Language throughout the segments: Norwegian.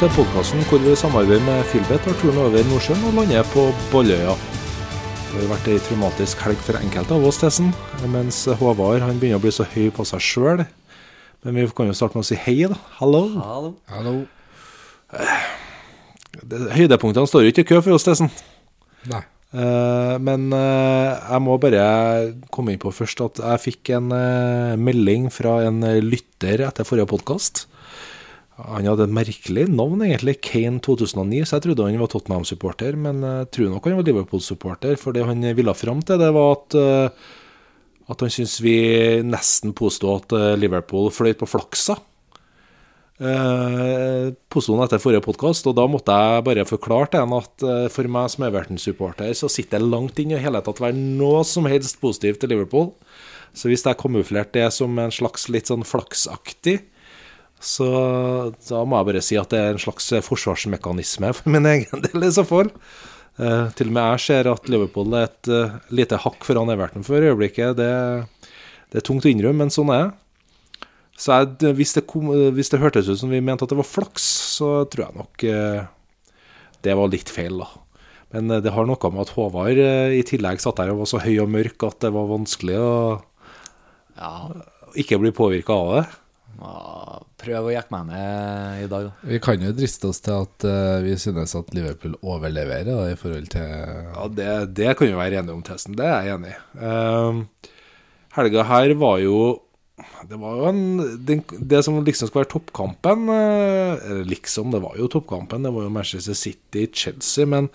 Til podkasten hvor vi samarbeider med Filbet tar turen over Nordsjøen og lander på Bolløya. Det har vært ei traumatisk helg for enkelte av oss, Tessen, mens Håvard han begynner å bli så høy på seg sjøl. Men vi kan jo starte med å si hei, da. Hallo. Hallo. Hallo. Høydepunktene står jo ikke i kø for oss, Tessen. Nei. Eh, men eh, jeg må bare komme inn på først at jeg fikk en eh, melding fra en lytter etter forrige podkast. Han hadde et merkelig navn, egentlig. Kane 2009, så jeg trodde han var Tottenham-supporter. Men jeg tror nok han var Liverpool-supporter, for det han ville fram til, det var at eh, at han syntes vi nesten påsto at eh, Liverpool fløyt på flaksa. Uh, påsto han etter forrige podkast, og da måtte jeg bare forklare til ham at uh, for meg som Everton-supporter, så sitter det langt inne i hele tatt å være noe som helst positivt til Liverpool. Så hvis jeg kamuflerte det som en slags litt sånn flaksaktig, så da må jeg bare si at det er en slags forsvarsmekanisme for min egen del, i så fall. Eh, til og med jeg ser at Liverpool er et uh, lite hakk foran Everton for øyeblikket. Det, det er tungt å innrømme, men sånn er det. Så jeg, hvis, det kom, hvis det hørtes ut som vi mente at det var flaks, så tror jeg nok eh, det var litt feil, da. Men eh, det har noe med at Håvard eh, i tillegg satt der og var så høy og mørk at det var vanskelig å Ja, ikke bli påvirka av det. Ja, prøv å jekke meg ned i dag, da. Vi kan jo driste oss til at uh, vi synes at Liverpool overleverer da, i forhold til Ja, det, det kan vi være enige om, Testen. Det er jeg enig i. Ehm, helga her var jo Det var jo en Det, Det som liksom skulle være toppkampen Eller liksom, det var jo toppkampen. Det var jo Manchester City-Chelsea. Men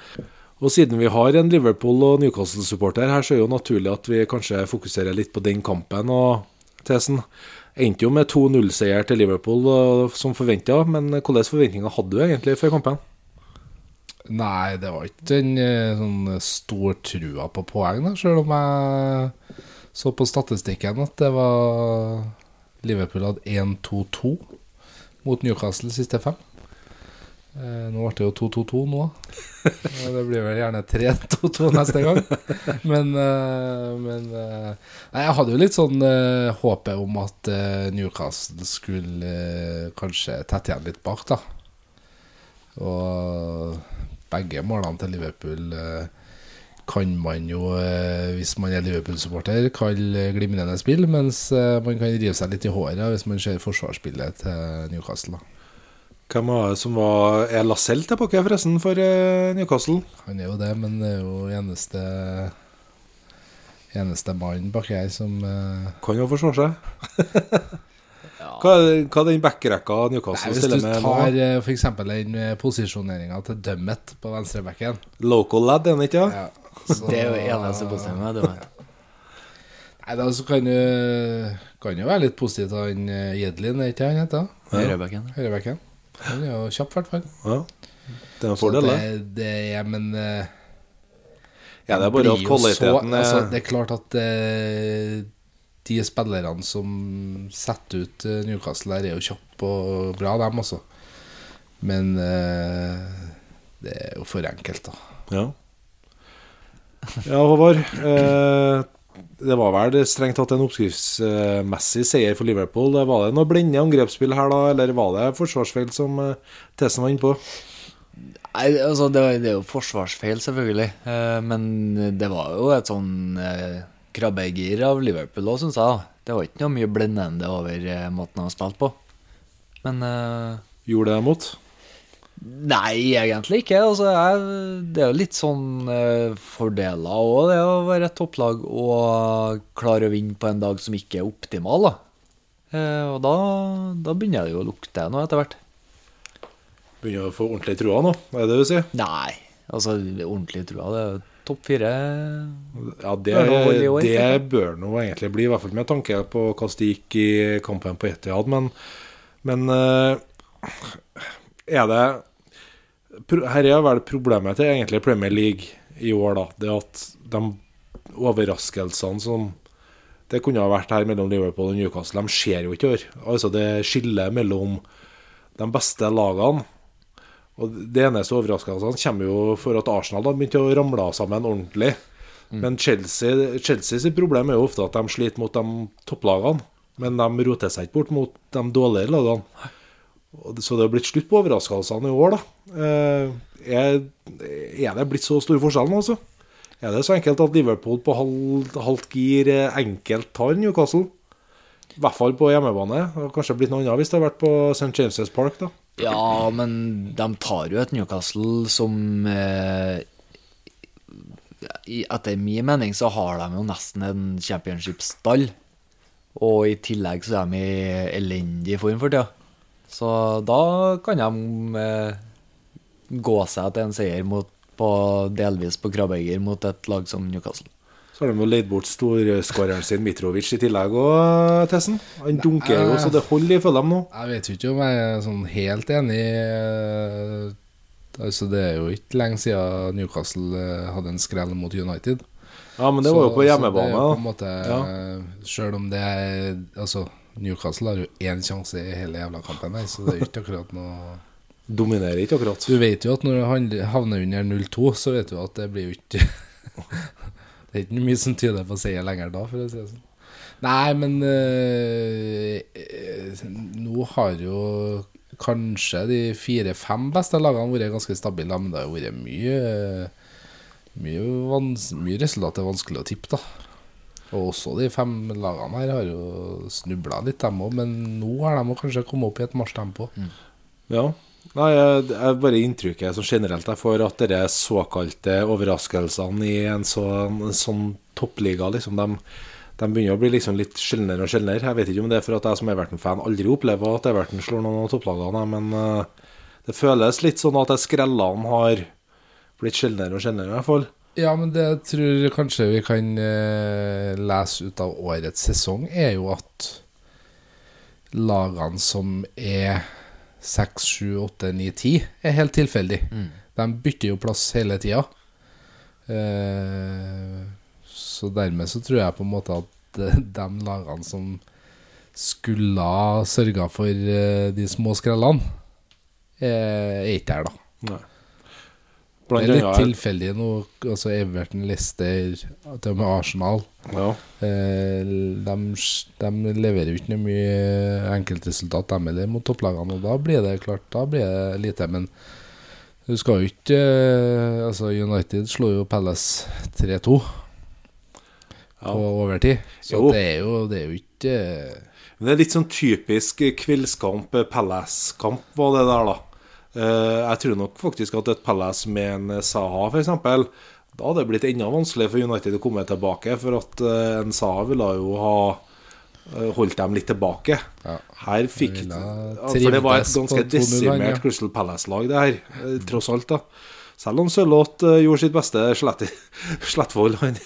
og siden vi har en Liverpool- og Newcastle-supporter her, så er det jo naturlig at vi kanskje fokuserer litt på den kampen. Og Tesen endte jo med 2-0-seier til Liverpool som forventa. Men hvilke forventninger hadde du egentlig før kampen? Nei, det var ikke en eh, sånn stor trua på poeng, da, selv om jeg så på statistikken at det var Liverpool hadde 1-2-2 mot Newcastle siste fem. Eh, nå ble det jo 2-2-2 nå. Det blir vel gjerne 3-2-2 neste gang. Men, eh, men eh, Nei, jeg hadde jo litt sånn eh, håpet om at eh, Newcastle skulle eh, kanskje tette igjen litt bak, da. Og begge målene til Liverpool eh, kan man jo, eh, hvis man er Liverpool-supporter, kalle glimrende spill, mens eh, man kan rive seg litt i håret hvis man ser forsvarsspillet til Newcastle. Da. Hvem var det som var Er Lascelles tilbake, forresten, for eh, Newcastle? Han er jo det, men det er jo eneste Eneste mannen bak her som uh... Kan jo forsvare seg. Ja. Hva er, hva er den backrekka Newcastle Nei, stiller med nå? Hvis du for eksempel den eh, posisjoneringa til Dummet på venstrebacken Local lad, er han ikke? Ja? ja, så- Det er jo eneste positive med Dummet. Nei, da så kan du kan jo være litt positiv til han eh, Jedlin, er ikke han heter? Høyrebacken. Høyrebacken. Han er jo kjapp, i hvert fall. ja. Det er en fordel, det. det, ja, men eh, Ja, det er bare blir at jo kvaliteten så, altså, er Det er klart at eh, de spillerne som setter ut eh, Newcastle her, er jo kjappe og bra, dem også. Men eh, det er jo for enkelt, da. Ja. Ja, Håvard. Eh, det var vel strengt tatt en oppskriftsmessig seier for Liverpool. Var det noe blinde angrepsspill her, da, eller var det forsvarsfeil som eh, Tesen var inne på? Nei, altså, det, det er jo forsvarsfeil, selvfølgelig. Eh, men det var jo et sånn eh, krabbegir av Liverpool òg, syns jeg. Det var ikke noe mye blendende over måten de har spilt på. Men Gjorde det mot? Nei, egentlig ikke. Altså, jeg, det er jo litt sånn eh, fordeler òg, det å være et topplag og klare å vinne på en dag som ikke er optimal. da. Eh, og da, da begynner det jo å lukte noe etter hvert. Begynner å få ordentlig trua nå, er det det du sier? Nei, altså ordentlig trua. Det er jo topp fire. Ja, det, år, det bør nå egentlig bli, i hvert fall med tanke på hvordan det gikk i kampen på Etihad. Men, men eh, er det Her er vel problemet til egentlig Premier League i år, da. Det at de overraskelsene som det kunne ha vært her mellom Liverpool og Newcastle, de skjer jo ikke i år. Altså Det skillet mellom de beste lagene. Og Det eneste overraskelsene kommer jo for at Arsenal har begynt å ramle sammen ordentlig. Men Chelsea, Chelsea sitt problem er jo ofte at de sliter mot de topplagene. Men de roter seg ikke bort mot de dårligere lagene. Så det har blitt slutt på overraskelsene i år, da. Eh, Er, er det blitt så stor forskjellen, altså? Er det så enkelt at Liverpool på halvt, halvt gir eh, enkelt tar Newcastle? I hvert fall på hjemmebane. Det har kanskje blitt noe annet hvis det har vært på St. James' Park, da. Ja, men de tar jo et Newcastle som eh, Etter min mening så har de jo nesten en championship-stall. Og i tillegg så er de i elendig form for tida. Så da kan de eh, gå seg til en seier mot, på, delvis på Krabbeger mot et lag som Newcastle. Så har de jo leid bort storskåreren sin Mitrovic i tillegg òg, Tessen. Han dunker jo så det holder, ifølge dem nå. Jeg vet jo ikke om jeg er sånn helt enig. eh, Altså, det er jo ikke lenge siden Newcastle eh, hadde en skrell mot United. Ja, men det var jo på på så hjemmebane. det er på en måte, Ja. Selv om det er Altså, Newcastle har jo én sjanse i hele jævla kampen, her, så det er jo ikke akkurat noe Dominerer ikke akkurat. Du vet jo at når du havner under 0-2, så vet du at det blir jo ikke Det er ikke mye som tyder på seier lenger da, for å si det sånn. Nei, men eh, nå har jo kanskje de fire-fem beste lagene vært ganske stabile, men det har jo vært mye mye, mye resultat er vanskelig å tippe, da. Og også de fem lagene her har jo snubla litt, dem òg, men nå har de kanskje kommet opp i et marsjtempo. Ja. Nei, jeg, jeg bare inntrykket så generelt jeg får at de såkalte overraskelsene i en sånn, en sånn toppliga, liksom, de, de begynner å bli liksom litt sjeldnere og sjeldnere. Jeg vet ikke om det er for at jeg som Everton-fan aldri opplever at Everton slår noen av topplagene, men uh, det føles litt sånn at skrellene har blitt sjeldnere og sjeldnere, i hvert fall. Ja, men det jeg tror kanskje vi kan eh, lese ut av årets sesong, er jo at lagene som er 6, 7, 8, 9, 10, er helt tilfeldig. De bytter jo plass hele tida. Eh, så dermed så tror jeg på en måte at de lagene som skulle ha sørga for eh, de små skrellene, er ikke der, da. Nei. Det er litt tilfeldig nå. Altså Everton, Leicester, til og med Arsenal. ja. Eh, de, de leverer jo ikke noe mye enkeltresultat, dem heller, mot topplagene. Og da blir det klart, da blir det lite. Men du skal jo ikke eh, Altså, United slo jo Palace 3-2 Ja. på overtid. Så Jo. det er jo, det er jo ikke Men det er litt sånn typisk kveldskamp, eh, Palace-kamp, var det der, da. Eh, jeg tror nok faktisk at et Palace med en Saha, f.eks., da hadde det blitt enda vanskeligere for United å komme tilbake, for at eh, en Saha ville jo ha eh, holdt dem litt tilbake. Ja. Her fikk ja, For det var et ganske på 2-0 han, desimert ja. Crystal Palace-lag, det her, eh, tross alt, da. Selv om Sørloth eh, gjorde sitt beste, Slett, Slettvold han,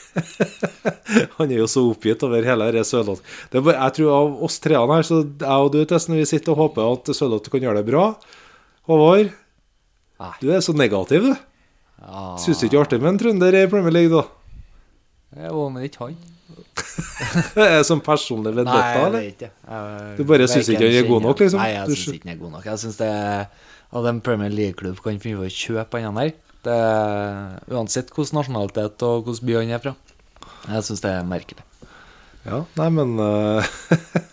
han er jo så oppgitt over hele dette Sørloth. Det Jeg tror av oss treene her, så jeg og du, Testen, vi sitter og håper at Sørloth kan gjøre det bra. Håvard, du er så negativ, du. Ja, Syns du ikke det er artig med en trønder i Premier League, da? Jo, men ikke han. Det er sånn personlig vendetta, eller? Nei, jeg vet ikke Jeg- Du bare syns ikke han er god nok, liksom? Nei, jeg syns ikke han er god nok. Jeg syns det at en Premier League-klubb kan finne på å kjøpe han der, det uansett hvilken nasjonalitet og hvilken by han er fra. Jeg syns det er merkelig. Ja, nei, men eh,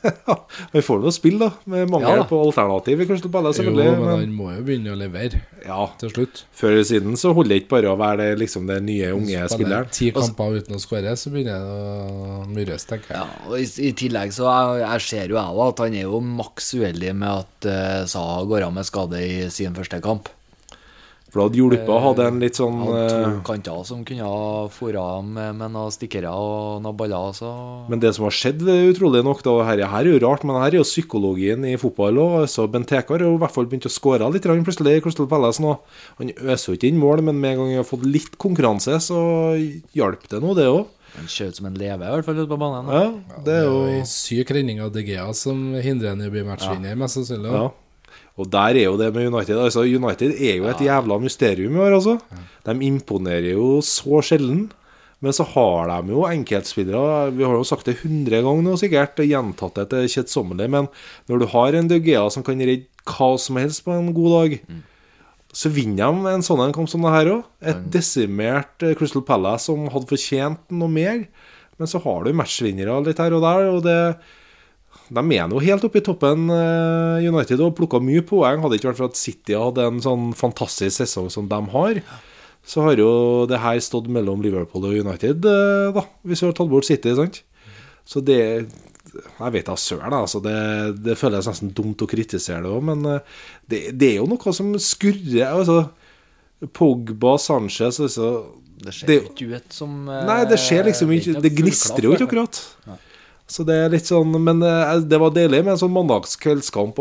Vi får nå spille, da. Med mangel Ja på alternativ i Crystal Palace, Jo, men men, han må jo begynne å levere ja, til slutt. Før eller siden så holder det ikke bare å være det, liksom, det nye, unge Spiller spilleren. ti kamper uten å skåre, så begynner det å murres, tenker jeg. Ja, og i, I tillegg så jeg, jeg ser jo jeg òg at han er jo maks uheldig med at uh, Saha går av med skade i sin første kamp. For det hadde hjulpet å ha en litt sånn hadde to eh, kanter som kunne ha fôra med, med noen stikkere og noen baller. Så Men det som har skjedd, utrolig nok, da, her, her er jo rart, men her er jo psykologien i fotball òg. Altså, Benteke har i hvert fall begynt å skåre litt grann plutselig i Crystal Palace nå. Han øser jo ikke inn mål, men med en gang han har fått litt konkurranse, så hjalp det nå, det òg. han ser ut som en leve, i hvert fall, ute på banen. Ja, det er jo en syk redning av DGA som hindrer henne i å bli matchvinner, mest sannsynlig. Ja. Og der er jo det med United. Altså, United er jo et jævla mysterium i år, altså. De imponerer jo så sjelden. Men så har de jo enkeltspillere. Vi har jo sagt det 100 ganger nå, sikkert. og Gjentatt det til kjedsommelig. Men når du har en Dugea som kan redde hva som helst på en god dag, så vinner de en sånn en kamp som det her òg. Et desimert eh, Crystal Palace som hadde fortjent noe mer. Men så har du matchvinnere litt her og der, og det De er jo helt oppe i toppen, eh, United, og plukka mye poeng. Hadde ikke vært for at City hadde en sånn fantastisk sesong som de har, så har jo det her stått mellom Liverpool og United, eh, da, hvis vi har tatt bort City. sant? Så det Jeg vet da søren, altså. Det, det føles nesten dumt å kritisere det òg, men eh, det, det er jo noe som skurrer. altså Pogba, Sanchez altså, Det ser Det- ikke ut som Nei, det skjer liksom ikke Det gnistrer jo ikke akkurat. akkurat. Så det er litt sånn Men eh, det var deilig med en sånn mandagskveldskamp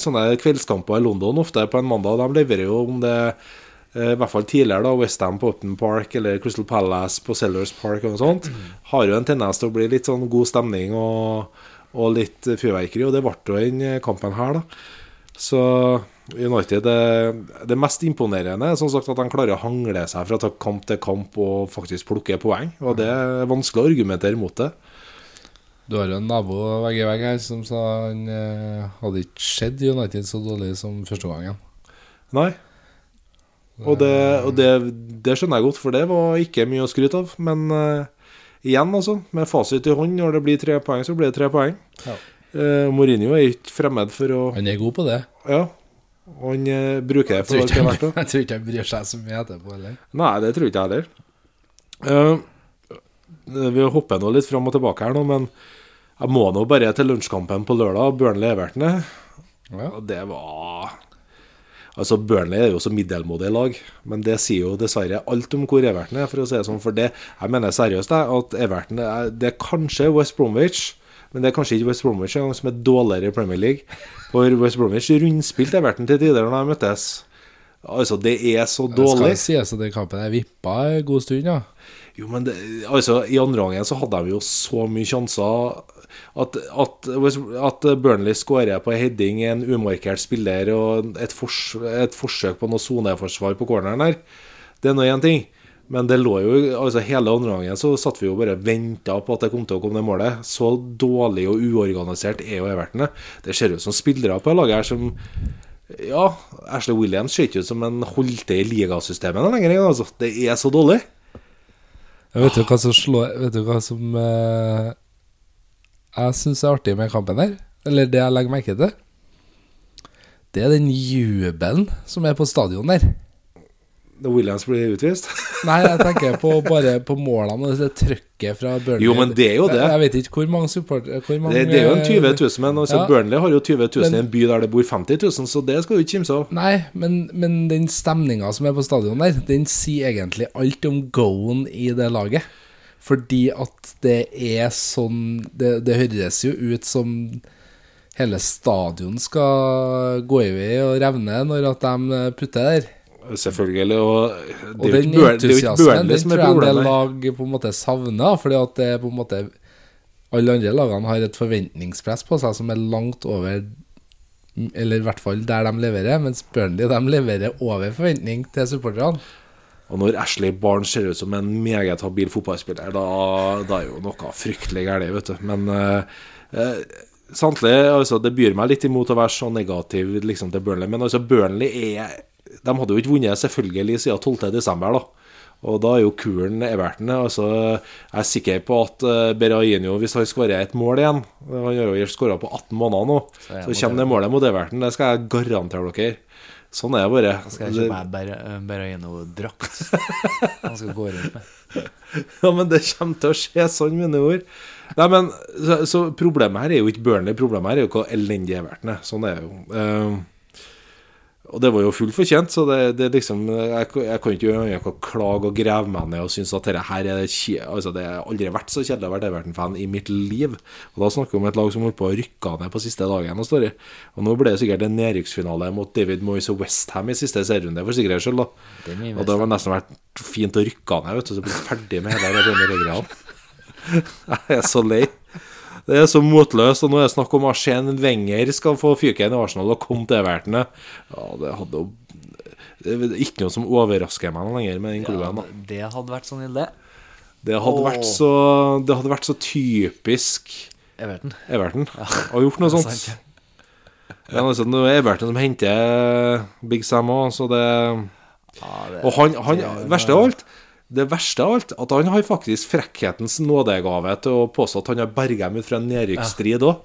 Sånne kveldskamper i London ofte på en mandag. De leverer jo om det eh, I hvert fall tidligere, da. Westham på Upton Park eller Crystal Palace på Sellers Park og noe sånt. Har jo en tendens til å bli litt sånn god stemning og, og litt fyrverkeri, og det ble jo den kampen her, da. Så United det, det mest imponerende er som sagt at de klarer å hangle seg fra kamp til kamp og faktisk plukke poeng. Og det er vanskelig å argumentere mot det. Du har jo en nabo vegg i vegg her som sa han eh, hadde ikke sett United så dårlig som første gangen. Nei. Og, det, og det, det skjønner jeg godt, for det var ikke mye å skryte av. Men eh, igjen, altså, med fasit i hånd, når det blir tre poeng, så blir det tre poeng. Ja. Eh, Mourinho er ikke fremmed for å Han er god på det. Ja. Og han eh, bruker det for det er ikke, verdt. jeg tror ikke han bryr seg så mye etterpå heller. Nei, det tror ikke jeg heller. Eh, vi hopper nå litt fram og tilbake her nå, men jeg må nå bare til lunsjkampen på lørdag. Burnley-Everton. Ja. Og det var Altså, Burnley er jo så middelmådig lag, men det sier jo dessverre alt om hvor Everton er, for å si det sånn. For det, jeg mener seriøst jeg, at Everton er, det er kanskje West Bromwich, men det er kanskje ikke West Bromwich engang som er dårligere i Premier League. For West Bromwich rundspilte Everton til tider når de møttes. Altså, det er så Det skal dårlig. sies at den kampen er vippa en god stund, ja. Jo, men det, altså, I andre gangen så hadde de jo så mye sjanser at, at, at Burnley skårer på heading en umarkert spiller og et, fors, et forsøk på noe soneforsvar på corneren her, det er nå én ting. Men det lå jo altså hele andre gangen så satt vi jo bare og venta på at det kom til å komme det målet. Så dårlig og uorganisert er jo Everton. Det ser ut som spillere på laget her som Ja, Ashley Williams ser ikke ut som en holdt til i ligasystemet lenger. Altså. Det er så dårlig. Vet du hva som slår Vet du hva som eh, jeg syns er artig med kampen her? Eller det jeg legger merke til? Det er den jubelen som er på stadion der. Når Williams blir utvist. Nei, jeg tenker på bare på målene og det trøkket fra Burnley. Jo, men det er jo det. Jeg, vet ikke hvor mange supportere Det, det er jo en 20 000, men altså, Ja. Burnley har jo 20 000 i en by der det bor 50 000, så det skal du ikke kimse av. Nei, men, men den stemninga som er på stadion der, den sier egentlig alt om go-en i det laget. Fordi at det er sånn Det, det høres jo ut som hele stadion skal gå i vei og revne når at de putter der. Selvfølgelig. Og det er jo ikke Burnley det er Burnley den tror jeg en del lag på en måte savner. Fordi at det er på en måte Alle andre lagene har et forventningspress på seg som er langt over Eller i hvert fall der de leverer, mens Burnley de leverer over forventning til supporterne. Og når Ashley Barnes ser ut som en meget habil fotballspiller, da, da er jo noe fryktelig galt, vet du. Men eh, eh, samtlig, altså, det byr meg litt imot å være så negativ liksom, til Burnley. Men altså, Burnley er De hadde jo ikke vunnet selvfølgelig siden 12.12., da. Og da er jo kuren Everton. Altså, jeg er sikker på at uh, hvis han skårer et mål igjen Han har jo skåra på 18 måneder nå. Så Så kommer det målet mot Everton. Det skal jeg garantere dere. Sånn er det bare. Skal jeg kjøpe meg Ber- Berraino-drakt? Han skal gå rundt med. Ja, men det kommer til å skje sånn, mine ord. Nei, men, så, så problemet her er jo ikke Burnley, problemet her er jo hvor elendig Everton er. Sånn er det jo. Eh, og det var jo fullt fortjent, så det, det liksom Jeg, jeg kan ikke gjøre klage og grave meg ned og synes at dette her er Altså, det har aldri vært så kjedelig å være Everton-fan i mitt liv. Og da snakker vi om et lag som holdt på å rykke ned på siste dagen. Og, står i. og nå ble det sikkert en nedrykksfinale mot David Moyes og Westham i siste serierunde, for sikkerhets skyld. da Det og det har nesten vært fint å rykke ned, vet du, så bli ferdig med hele Premier League-greia. Jeg er så lei. Det er så motløst. Og nå er det snakk om Arsène Wenger skal få fyken i Arsenal og komme til Everton. Ja, det hadde Det er ikke noe som overrasker meg noe lenger med den Ja, klubben. Ja, det hadde vært sånn ille. Det hadde, vært så, det hadde vært så typisk Everton. Everton å gjort noe sånt. Ja, altså, nå er Everton som henter Big Sam òg, så det Ja, det, Og han, han verste av alt Det verste av alt, at han har faktisk frekkhetens nådegave til å påstå at han har berga dem ut fra en nedrykksstrid òg.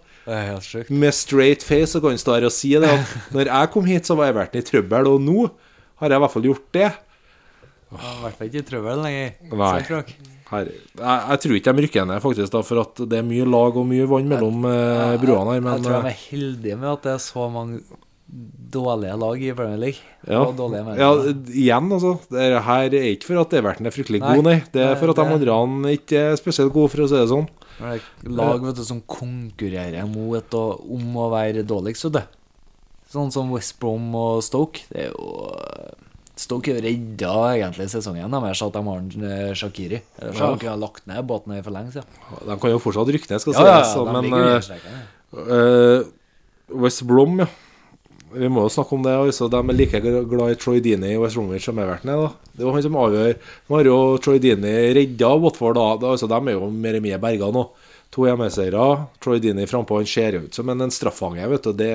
Med straight face så kan han stå her og si det at når jeg kom hit, så var Everton i trøbbel, og nå har jeg i hvert fall gjort det. I hvert fall ikke i trøbbel lenger. Her, jeg, jeg tror ikke de rykker ned, faktisk, da, for at det er mye lag og mye vann mellom eh, broene her. jeg tror de eh, er heldige med at det er så mange dårlige lag i Premier League. ja, ja, igjen, altså. Det her er ikke for at Everton er fryktelig Nei. god, nei. Det er for at de andre ikke er spesielt gode, for å si det sånn. Det er lag vet du, som konkurrerer mot og om å være dårligst, vet du. Sånn som West Brom og Stoke. Det er jo Stoke er jo redda egentlig sesongen deres at de har en, eh, Shakiri. Ellers Ja. hadde de lagt ned båten for lenge siden. De kan jo fortsatt rykke ned, skal Ja, sies. ja, så- de men eh, eh, West Brom, ja. Vi må jo snakke om det. Altså, de er like glad i Troy Dini i West Bromwich som Everton er. da. Det var han som avgjør. Nå har jo Troy Dini redda Watford. da. altså, de er jo mer eller mindre berga nå. To hjemmeseiere. Troy Dini frampå. Han ser ut som en, straffange. vet du. Det,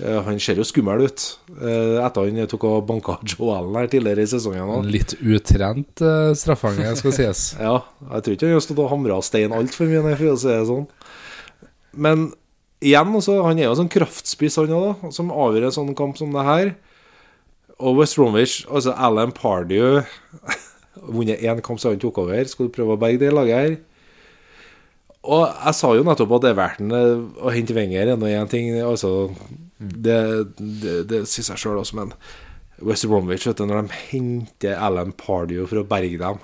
eh, han ser jo skummel ut. Eh, etter han tok og banka Joellen her tidligere i sesongen. En Litt utrent uh, straffange, skal sies. Ja, jeg tror ikke han har stått og hamra stein altfor mye, for å si det sånn. Men igjen, også, han er jo sånn kraftspiss, han òg, som avgjør en sånn kamp som det her. Og West Bromwich, altså Alan Pardew Vunnet én kamp siden han tok over. Skal du prøve å berge det laget her? Og jeg sa jo nettopp at Everton eh, å hente Wenger er nå én ting. Altså, det, det, det sier seg sjøl også, men West Bromwich, vet du, når de henter Alan Pardew for å berge dem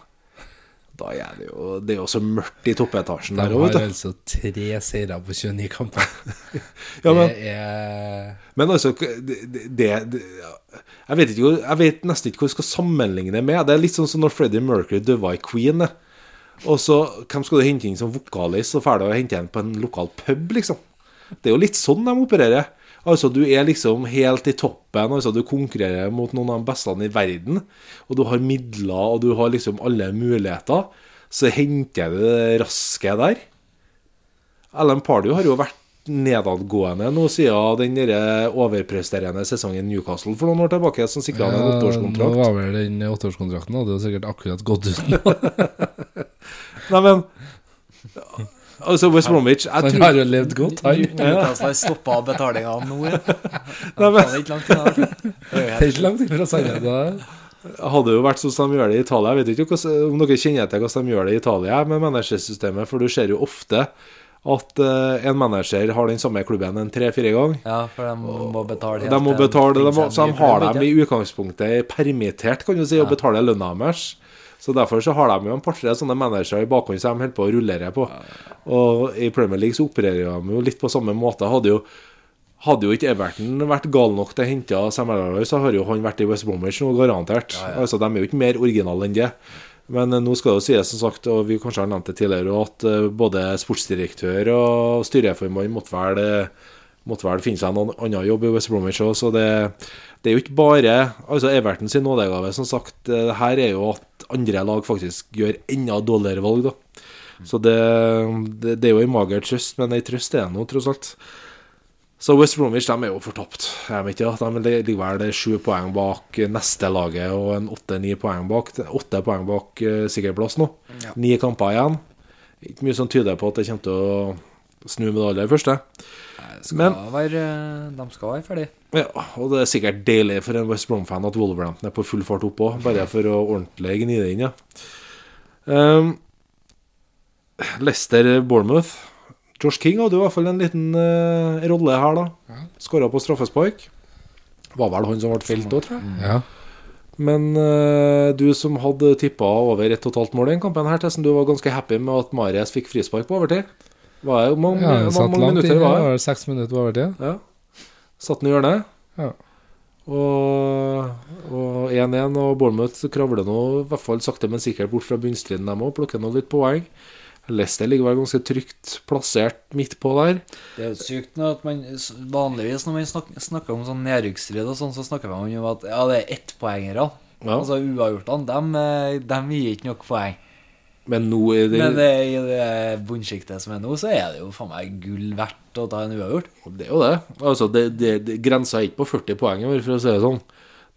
da er det jo Det er jo så mørkt i toppetasjen De der òg, har vet du. altså tre seire på 29 kamper. Ja, men, Det er men altså det, det, det jeg, vet ikke, jeg vet nesten ikke hva jeg skal sammenligne det med. Det er litt sånn som når Freddie Mercury døde i Queen. Og så hvem skal du hente inn som vokalist, så ferdig å hente en på en lokal pub, liksom. Det er jo litt sånn de opererer. Altså, du er liksom helt i toppen. Altså, du konkurrerer mot noen av de beste i verden. Og du har midler, og du har liksom alle muligheter. Så henter du det raske der. Ellen Pardew har jo vært nedadgående nå siden den der overpresterende sesongen Newcastle for noen år tilbake, som sikra ja, en Nå åtteårskontrakt. var vel den åtteårskontrakten hadde jo sikkert akkurat gått ut nå. Nei, men Altså, West Bromwich jeg Han tror, har jo levd godt, han. Newcastle har stoppa betalinga nå. Ja. Det er ikke langt unna. Det helt hadde jo vært sånn som de gjør det i Italia. Jeg vet ikke om dere kjenner til hvordan de gjør det i Italia med managersystemet, for du ser jo ofte at uh, en manager har den samme klubben en tre-fire ganger. Ja, for de må betale De må betale, de må, så de har dem i utgangspunktet permittert, kan du si, og betaler lønna deres. Så derfor så har de jo en par-tre sånne managere i bakhånd som de holder på å rullere på. Og i Premier League så opererer de jo litt på samme måte. Hadde jo, hadde jo ikke Everton vært gal nok til å hente Sam Allardyce, så har jo han vært i West Bromwich nå, garantert. Altså, De er jo ikke mer originale enn det. Men eh, nå skal det jo sies, som sagt, og vi kanskje har nevnt det tidligere, at eh, både sportsdirektør og styreformann måtte vel eh, måtte vel finne seg en annen jobb i West Bromwich òg, så det, det er jo ikke bare altså Everton sin nådegave. Som sagt, eh, det her er jo at andre lag faktisk gjør enda dårligere valg, da. Så det, det, det er jo en mager trøst, men ei trøst er det nå, tross alt. Så West Bromwich de er jo fortapt. Jeg vet ikke, De ligger vel sju poeng bak neste laget og en åtte-ni poeng bak. Åtte poeng bak sikker sikkerplass nå. Ni kamper igjen. Ikke mye som tyder på at det kommer til å snu med det aller første. Skal Men være, de skal være ferdig. ja, og det er sikkert deilig for en West Brom-fan at Wolverhampton er på full fart opp òg, bare for å ordentlig gni det inn, ja. Um, Leicester-Bournemouth. Josh King hadde jo i hvert fall en liten uh, rolle her, da. Ja. Skåra på straffespark. Var vel han som ble felt òg, tror jeg. Ja. Men uh, du som hadde tippa over ett og et halvt mål i den kampen her, Tessen, du var ganske happy med at Marius fikk frispark på overtid? Var det, hvor mange, ja satt mange langt minutter var var seks minutter på overtid. Ja. Satt den i hjørnet. Ja. Og og 1-1, og Bournemouth kravler nå i hvert fall sakte, men sikkert bort fra bunnstriden, dem òg. Plukker nå litt poeng. Leicester ligger vel ganske trygt plassert midt på der. Det er jo sykt nå at man Vanligvis når man snakker, snakker om sånn nedrykksstrid og sånn, så snakker man om at ja, det er ettpoengere. Ja. Altså uavgjortene, dem, dem gir ikke nok poeng. Men nå er det, Men det, i det bunnsjiktet som er nå, så er det jo faen meg gull verdt å ta en uavgjort. det er jo det. Altså, det, det, det Grensa er ikke på 40 poeng, for å si det sånn.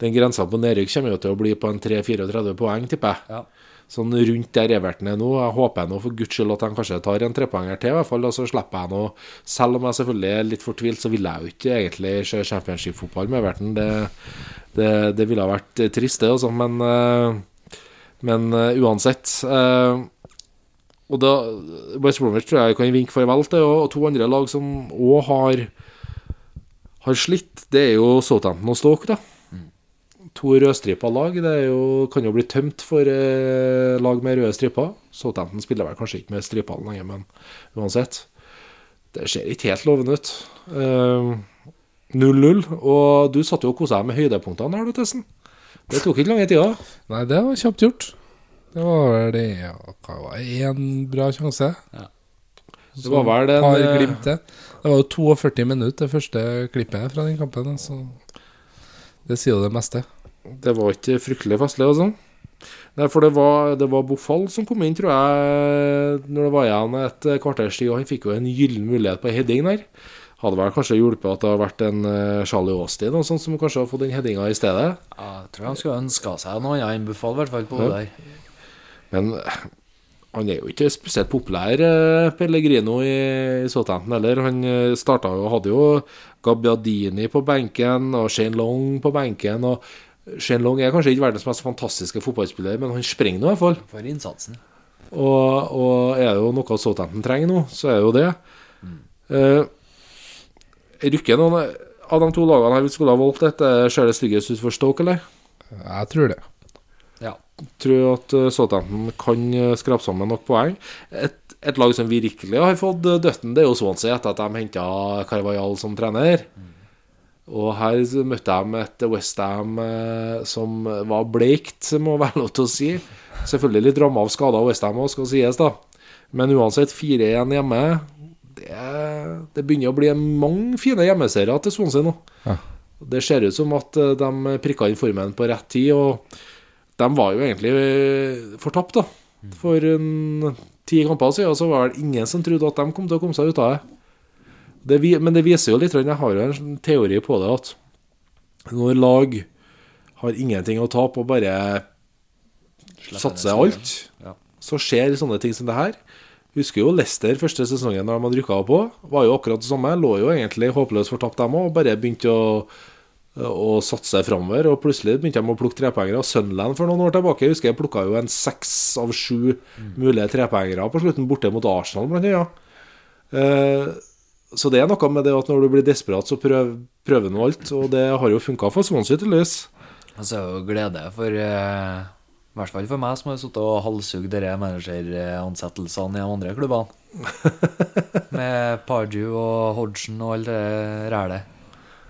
Den grensa på nedrykk kommer jo til å bli på en 3-34 poeng, tipper jeg. Ja. sånn rundt der Everton er nå. Jeg håper nå for guds skyld at de kanskje tar en trepoenger til, i hvert fall. Og så slipper jeg nå Selv om jeg selvfølgelig er litt fortvilt, så vil jeg jo ikke egentlig se championship-fotball med Everton. Det, det, det ville ha vært trist, det, altså. Men, eh, men uh, uansett. uh, og da West Bromwich tror jeg kan vinke farvel til, og to andre lag som òg har har slitt, det er jo Southampton og Stoke, da. To rødstripa lag. Det jo, kan jo bli tømt for eh, lag med røde striper. Southampton spiller vel kanskje ikke med stripene lenger, men uansett. Det ser ikke helt lovende ut. Eh, 0-0. Og du satt jo og kosa deg med høydepunktene her, du, Tessen. Det tok ikke lange tida. Nei, det var kjapt gjort. Det var vel det ja, hva var én bra sjanse. Det var vel en par eh, glimt til. Det var jo 42 minutter, det første klippet fra den kampen. Så det sier jo det meste. Det var ikke fryktelig festlig, altså. Nei, for det var, det var Bofall som kom inn, tror jeg, når det var igjen et kvarters tid. Og han fikk jo en gyllen mulighet på heading der. Hadde vel kanskje hjulpet at det har vært en eh, Charlie Austin og sånt, som kanskje har fått den headinga i stedet. Ja, jeg tror han skulle ønska seg noe annet enn Buffal, i hvert fall på Ja. det der. Men eh, han er jo ikke spesielt populær, eh, Pellegrino i, i Southampton heller. Han starta jo, hadde jo Gabbiadini på benken og Shane Long på benken. og Shane Long er kanskje ikke verdens mest fantastiske fotballspiller, men han springer nå i hvert fall. For innsatsen. Og, og er det jo noe Southampton trenger nå, så er det jo det. Eh, rykker noen av de to lagene her vi skulle ha valgt dette, ser det styggest ut for Stoke, eller? Jeg tror det. Ja. Tror at eh, Southampton kan eh, skrape sammen nok poeng. Et, et lag som virkelig har fått eh, døtten, det er jo Swansea, etter at de henta Carvajal som trener. Og her møtte de et Westham som var bleikt, må være lov til å si. Selvfølgelig litt ramma av skader, Westham òg, skal sies, da. Men uansett, 4-1 hjemme. Det, det begynner å bli mange fine hjemmeserier til Swansea nå. Ja. Det ser ut som at eh, de prikka inn formen på rett tid, og de var jo egentlig eh, fortapt, da. For en, ti kamper siden så var det ingen som trodde at de kom til å komme seg ut av det. det men det viser jo litt, jeg har jo en sånn teori på det, at når lag har ingenting å tape og bare satser alt, Ja. så skjer sånne ting som det her. Husker jo Leicester første sesongen da de hadde rykka på. Var jo akkurat det samme. Lå jo egentlig håpløst fortapt, dem òg. Bare begynte å, å satse framover. Og plutselig begynte de å plukke trepoengere. Sunland for noen år tilbake jeg husker jeg plukka jo en seks av sju mulige trepoengere på slutten, borte mot Arsenal, blant annet. ja. så det er noe med det at når du blir desperat, så prøv, prøver du alt. Og det har jo funka for Swansea, tydeligvis. Altså, glede for eh, I hvert fall for meg, som har sittet og halshugd disse manageransettelsene i de andre klubbene. Med Pardew og Hodgson og alt det rælet.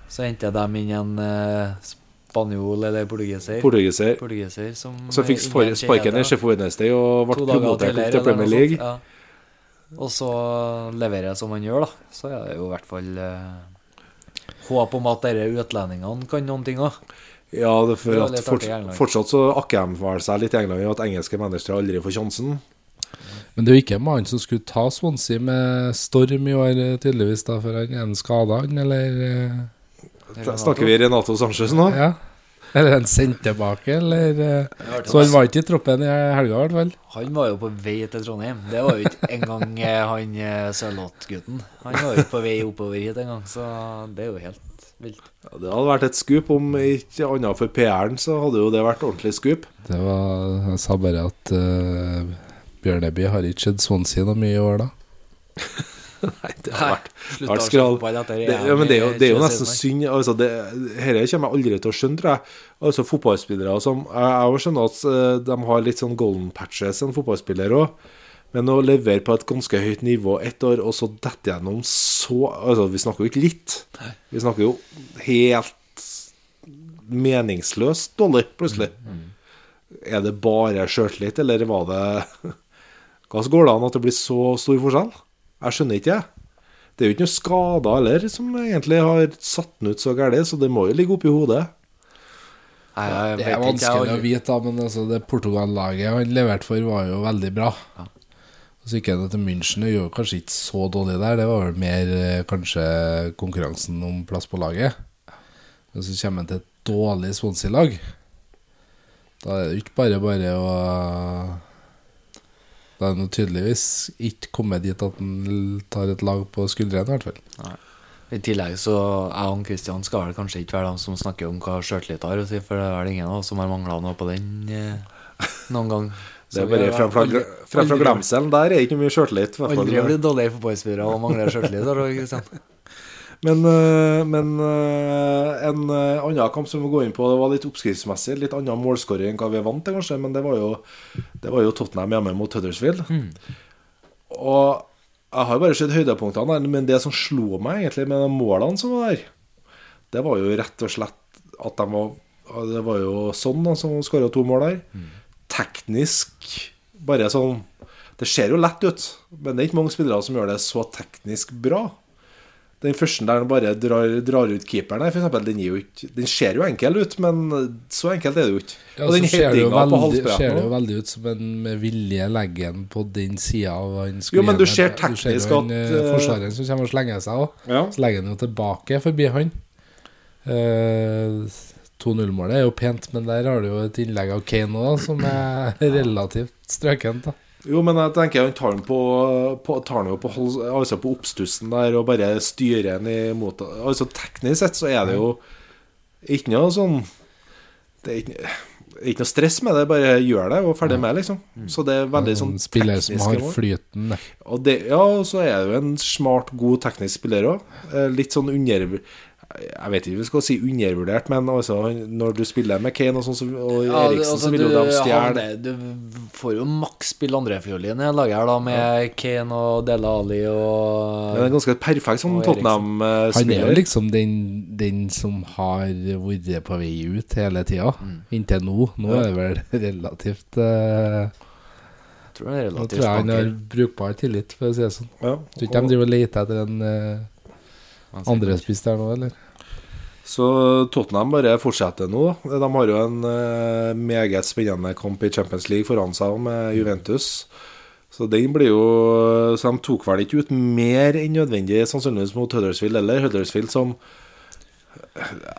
Så hentet de inn en eh, spanjol eller portugiser. Portugiser. portugiser som Så fikk sparken i. Sheffield Wednesday og ble promotert opp til Premier League. Ja. Og så leverer jeg som han gjør, da. Så er det jo i hvert fall eh, håp om at disse utlendingene kan noen ting òg. Ja, det er for at England. fortsatt så akker de vel seg litt i England i at engelske mennesker aldri får sjansen. Men det er jo ikke mannen som skulle ta Swansea med storm i år, eh, tydeligvis, da, for han er en skada, han, eller eh, Da snakker vi Renato Sanchez nå. Ja. Eller en sendt tilbake, eller eh, Så han var ikke i troppen i helga, i hvert fall. Han var jo på vei til Trondheim. Det var jo ikke engang han Sørloth-gutten. Han var jo ikke på vei oppover hit engang, så det er jo helt vilt. Ja, det hadde vært et skup. Om ikke annet for PR-en, så hadde jo det vært ordentlig skup. Det var Jeg sa bare at uh, Bjørneby har ikke sett Swansea noe mye i år, da. Nei, det har vært vært skral. det, ja, men det er jo, det er jo nesten synd altså det, Dette kommer jeg aldri til å skjønne, tror jeg. Altså Fotballspillere som Jeg, jeg skjønner at eh, de har litt sånn golden patches, en fotballspiller òg. Men å levere på et ganske høyt nivå ett år, og så dette gjennom så Altså, vi snakker jo ikke litt. Vi snakker jo helt meningsløst dårlig, plutselig. Er det bare sjøltillit, eller var det Hva så går det an at det blir så stor forskjell? Jeg skjønner ikke, jeg. Det er jo ikke noe skader heller som egentlig har satt den ut så galt, så det må jo ligge oppi hodet. Nei, Det er vanskelig å vite, da, men altså, det Portugal-laget han leverte for, var jo veldig bra. Og så gikk han til München og gjorde kanskje ikke så dårlig der. Det var vel mer eh, kanskje konkurransen om plass på laget. Men så kommer han til et dårlig Swansea-lag. Da er det ikke bare bare å Da er nå tydeligvis ikke kommet dit at en tar et lag på skuldrene, i hvert fall. I tillegg så jeg og Kristian skal vel kanskje ikke være de som snakker om hva sjøltillit har å si, for det er vel ingen av oss som har mangla noe på den eh, noen gang. Det er bare fra, fra, fra, fra glemselen der er ikke mye sjøltillit. Aldri blitt dårligere fotballspillere og mangler sjøltillit, Kristian? Men, øh, men øh, en øh, annen kamp som vi går inn på, det var litt oppskriftsmessig. Litt annen målskåring enn hva vi vant til, kanskje. Men det var jo, det var jo Tottenham hjemme mot Huddersfield. Og jeg har bare sett høydepunktene men det som slo meg egentlig med de målene som var der, det var jo rett og slett at de var Det var jo sånn som skåra to mål der. Teknisk bare sånn Det ser jo lett ut, men det er ikke mange spillere som gjør det så teknisk bra. Den første der han bare drar, drar ut keeperen for eksempel, den, gir jo ikke, den ser jo enkel ut, men så enkelt er det jo ikke. Ja, og den headinga på veldig, ser det jo veldig ut som en med vilje legger den på den sida av han skulle Jo, men du ser teknisk at, eh, eh, Forsvareren som kommer og slenger seg òg. Ja. Så legger han jo tilbake forbi han. Eh, 2-0-målet er jo pent, men der har du jo et innlegg av Kane òg, som er relativt strøkent. da Jo, men jeg tenker han tar den på, på, tar den jo på, altså på oppstussen der og bare styrer den imot Altså Teknisk sett så er det jo ikke noe sånn Det er ikke, ikke noe stress med det, bare gjør det og ferdig med, liksom. Så det er veldig sånn spiller som har flyten. Og det, ja, så er det jo en smart, god teknisk spiller òg. Litt sånn under Jeg vet ikke om vi skal si undervurdert, men altså når du spiller med Kane og sånn, så- og Ja, Eriksen, altså, så vil jo du de stjele Du får jo maks spille andrefiolin i det laget her, da, med Kane og Dele Alli Men og det er ganske perfekt som Tottenham-spiller. Han er jo liksom den, den som har vært på vei ut hele tida. Mm. Inntil nå. Nå er det vel relativt uh, Jeg tror det er Nå relativt tror jeg han har brukbar tillit, for å si det sånn. Ja. Tror ikke de driver og leter etter en uh, andrespiss der nå, eller? Så Tottenham bare fortsetter nå. De har jo en eh, meget spennende kamp i Champions League foran seg med Juventus. Så den blir jo Så de tok vel ikke ut mer enn nødvendig sannsynligvis mot Huddersfield eller Huddersfield som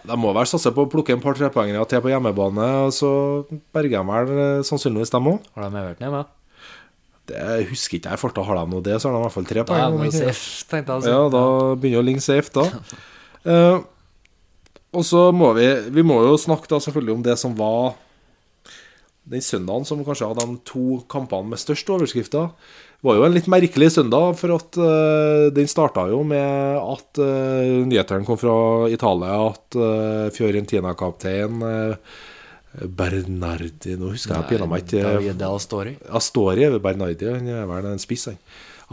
De må vel satse på å plukke en par trepoengere til på hjemmebane, og så berger de vel eh, sannsynligvis dem òg. Har de Everton hjemme? Det husker ikke jeg i farta. Har de nå det, så har de i hvert fall tre Da er safe, tenkte jeg. altså. Ja, da begynner å ligne safe, da. Eh, og så må vi Vi må jo snakke da selvfølgelig om det som var den søndagen som kanskje hadde de to kampene med størst overskrifter. Det var jo en litt merkelig søndag, for at uh, den starta jo med at uh, nyhetene kom fra Italia at uh, Fiorentina-kaptein uh, Bernardi Nå husker jeg pinadø meg ikke Davide Astori. Astori er Bernardi, han er vel en spiss, han.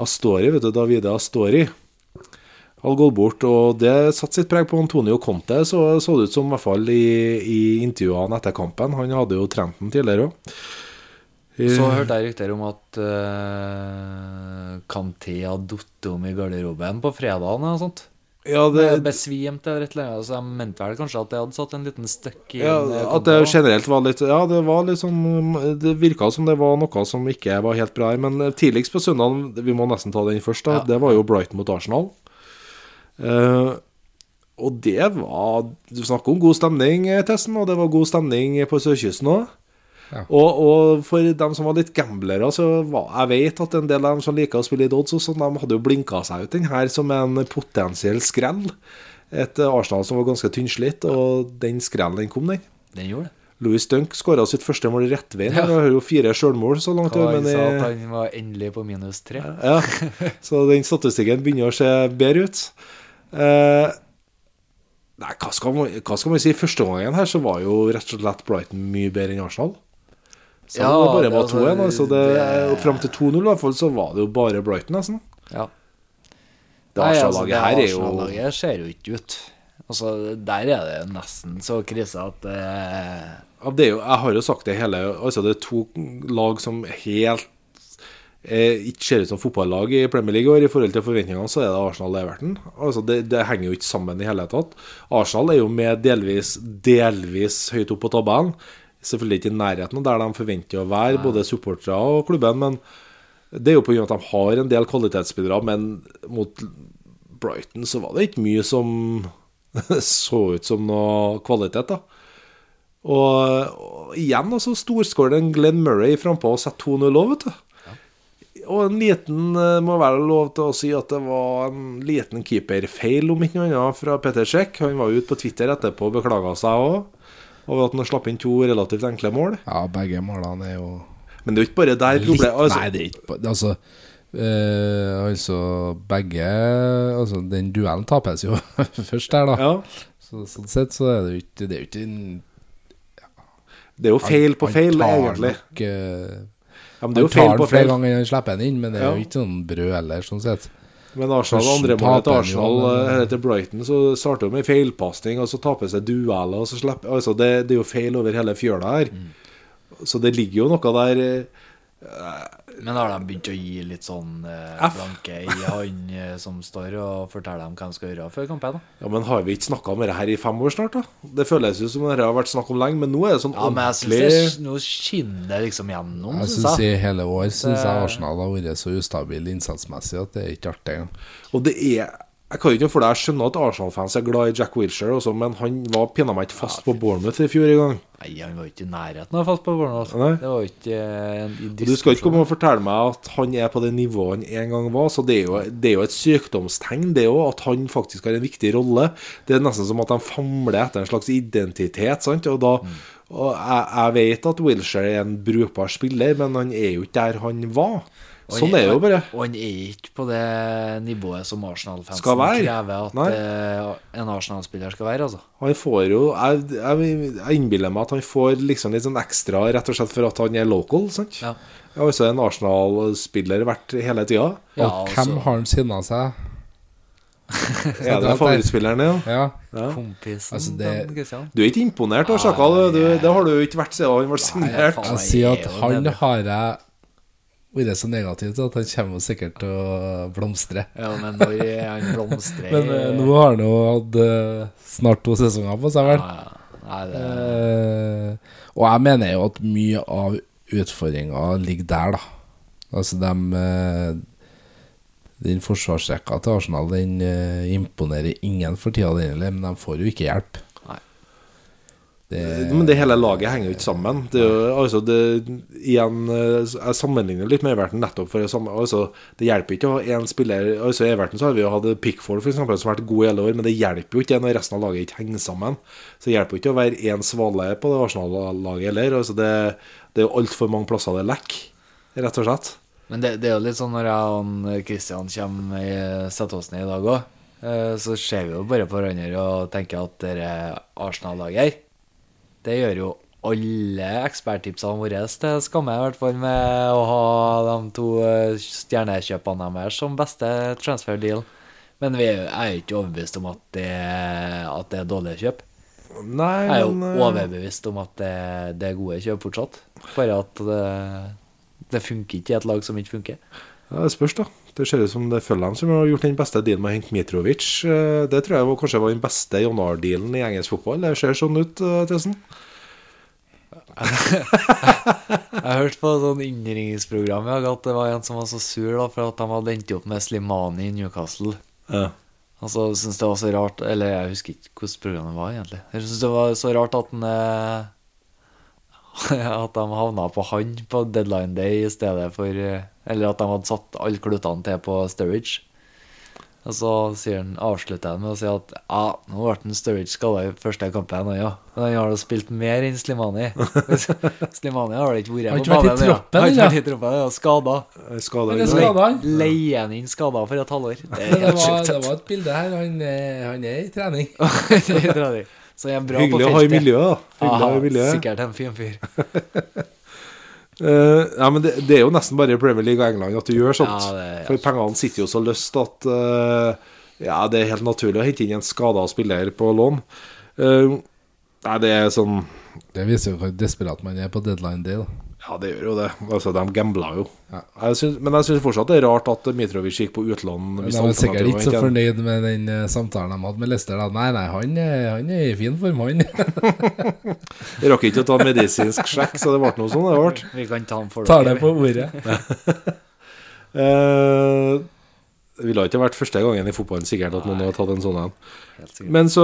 Astori, vet du, Davide Astori hadde gått bort, og det satte sitt preg på Antonio Conte, så så det ut som, i hvert fall i, i intervjuene etter kampen. Han hadde jo trent den tidligere òg. Så hørte jeg rykter om at uh, Kanté hadde falt om i garderoben på fredagen eller noe sånt. Ja, det, besvimt eller et eller. Så jeg mente vel kanskje at det hadde satt en liten støkk i ja, eh, at det generelt var litt Ja, det var litt sånn Det virka som det var noe som ikke var helt bra her. Men tidligst på søndag, vi må nesten ta den først, da. Ja. Det var jo Brighton mot Arsenal. Eh, og det var Du snakker om god stemning, Tessen, og det var god stemning på sørkysten òg. Ja. Og, og for dem som var litt gamblere, så var, jeg vet at en del av dem som liker å spille i Dodds, og sånn, de hadde jo blinka seg ut den her som en potensiell skrell. Et eh, Arsenal som var ganske tynnslitt, og den skrellen den kom, den. Den gjorde det. Louis Dunk skåra sitt første mål rett rettveien. Ja. har jo fire sjølmål så langt. Hva han men sa at han var endelig på minus tre. ja, så den statistikken begynner å se bedre ut. Eh, nei, hva skal, man, hva skal man si? Første gangen her så var jo rett og slett Brighton mye bedre enn Arsenal. Så Ja, det bare var altså, 2-1. Altså det, det- og Fram til 2-0 i hvert fall så var det jo bare Brighton, nesten. Ja. Det altså, Arsenal-laget her er jo Arsenal-laget ser jo ikke ut. Altså, Der er det nesten så krise at eh... Det jo, jeg har jo sagt det hele Altså Det er to lag som helt ikke ser ut som fotballag i Premier League i år. I forhold til forventningene så er det Arsenal og Everton. Altså det, det henger jo ikke sammen i hele tatt. Arsenal er jo med delvis, delvis høyt opp på tabellen. Selvfølgelig ikke i nærheten av der de forventer å være, både supportere og klubben. Men det er jo pga. at de har en del kvalitetsbidrag. Men mot Brighton så var det ikke mye som så ut som noe kvalitet, da. Og, og igjen altså storskåren Glenn Murray frampå og setter 2-0 òg, vet du. Og en liten eh, må være lov til å si at det var en liten keeperfeil, om ikke noe annet, fra Peter Sjekk. Han var ute på Twitter etterpå og beklaga seg òg over at han slapp inn to relativt enkle mål. Ja, begge målene er jo Men det er jo ikke bare der problemet altså, Nei, det er ikke Altså øh, Altså, begge Altså, den duellen tapes jo først der, da. ja, Så, sånn sett så er det jo ikke Det er jo ikke en Det er jo feil på feil, egentlig. Nok, eh, Ja, men det er jo feil tar på den flere feil. ganger enn han slipper den inn, men det er jo ikke sånn brød heller, sånn sett. Men Arsenal, andre mål, til han jo, Arsenal men- eh, eller til Brighton, så starter de med feilpasning, og så taper seg dueller, og så slipper Altså, det, det er jo feil over hele fjøla her. Så det ligger jo noe der eh, Men har de begynt å gi litt sånn eh, blanke i han eh, som står og forteller dem hva de skal gjøre før kampen? da? Ja, men har vi ikke snakka om det her i fem år snart, da? Det føles jo som det har vært snakk om lenge, men nå er det sånn Ja, men jeg synes ordentlig det, nå skinner det liksom gjennom, Jeg synes syns i jeg. hele år syns jeg Arsenal har vært så ustabil innsatsmessig at det er ikke artig engang. Og det er Jeg kan ikke for deg skjønne at Arsenal-fans er glad i Jack Wilshere også, men han var pinadø meg ikke fast på Bournemouth i fjor i gang. Nei, han var ikke i nærheten av fast på Bournemouth. Nei. Det var ikke eh, en Du skal ikke komme og fortelle meg at han er på det nivået han en gang var. Så det er jo, det er jo et sykdomstegn, det òg, at han faktisk har en viktig rolle. Det er nesten som at de famler etter en slags identitet. sant? Og, da, og jeg, jeg vet at Wilshere er en brukbar spiller, men han er jo ikke der han var. Og Sånn han- er det jo bare. Og han er ikke på det nivået som Arsenal-fansen krever at Nei. eh, en Arsenal-spiller skal være, altså. Han får jo Jeg, jeg, jeg innbiller meg at han får liksom litt sånn ekstra rett og slett for at han er local. sant? Ja. Jeg har også en Arsenal-spiller vært hele tida. Ja, og hvem altså- har han sinna seg? Er det favorittspilleren din? Ja. Ja. Kompisen Altså, det- Du er ikke imponert av Sjaka? du. Du- Det har du jo ikke vært siden han ble signert. Jeg sier at han har jeg vært så negativ til at han kommer jo sikkert til å blomstre. Ja, men når han blomstrer Men eh, nå har han jo hatt eh, snart to sesonger på seg, vel. Ja, Nei, det Eh, og jeg mener jo at mye av utfordringa ligger der, da. Altså, de eh, Den forsvarsrekka til Arsenal Den imponerer ingen for tida, men de får jo ikke hjelp. Det, Men det hele laget henger jo ikke sammen. Det altså det, igjen, eh, Jeg sammenligner litt med Everton nettopp for det samme. Altså, det hjelper ikke å ha én spiller altså I Everton så har vi jo hatt Pickford for eksempel, som har vært god i hele år, men det hjelper jo ikke når resten av laget ikke henger sammen. Så det hjelper jo ikke å være én svale på det Arsenal-laget heller. Altså det, det er jo altfor mange plasser det lekker, rett og slett. Men det, det er jo litt sånn når jeg og Kristian kommer i setter oss ned i dag òg, så ser vi jo bare på hverandre og tenker at det er Arsenal-laget her. Det gjør jo alle eksperttipsene våre til skamme, i hvert fall med å ha de to eh, stjernekjøpene deres som beste transfer deal. Men vi er jeg er ikke overbevist om at det, at det er dårlige kjøp. Nei, Jeg er jo men eh, overbevist om at det, det er gode kjøp fortsatt. Bare at det, det funker ikke i et lag som ikke funker. Det spørs, da. Det ser ut som det er Fulham som har gjort den beste dealen med å hente Mitrovic. Eh, Det tror jeg var, kanskje var den beste januardealen i engelsk fotball. Det ser sånn ut, eh, Tesen. Jeg hørte på et sånn innringningsprogram at det var en som var så sur da, for at de hadde endt opp med Slimani i Newcastle. Ja. Altså, så syntes det var så rart Eller jeg husker ikke hvordan programmet var, egentlig. Jeg synes det var så rart at han eh, At de havna på han på deadline day i stedet for eh, Eller at de hadde satt alle klutene til på Sturridge. Og så sier han, avslutter han med å si at ja, nå ble han Sturridge skada i første kampen, han, ja. men han har da spilt mer enn Slimani. Slimani har vel ikke vært på i banen, Han Har ikke vært i troppen, ja. Skada. Skada det i. Skada han? Han inn skada for et halvår. Det det, var, det var et bilde her. Han, er- han er i trening. Det er trening. Så jeg er bra Hyggelig på å ha i miljøet, da. Hyggelig å ha i miljøet. sikkert en fin fyr. uh, ja, men det, det er jo nesten bare i Premier League og England at du gjør sånt. Ja, det ja. For pengene sitter jo så løst at uh, Ja, det er helt naturlig å hente inn en skada spiller på lån. Uh, nei, det er sånn Det viser jo hvor desperat man er på deadline day. Da. Ja, det gjør jo det. Altså, De gambla jo. Ja. Jeg synes, men jeg syns fortsatt det er rart at Mitrovic gikk på utlån. De var sikkert ikke så fornøyd med den eh, samtalen de hadde med Lester. Da. Nei, nei, han er, han er i fin form, han. Jeg rakk ikke å ta medisinsk sjekk, så det ble noe sånn. det ble. Vi kan ta han for Tar det dere. på ordet. Eh, Det ville ikke vært første gangen i fotballen sikkert at noen har tatt en sånn en. Men så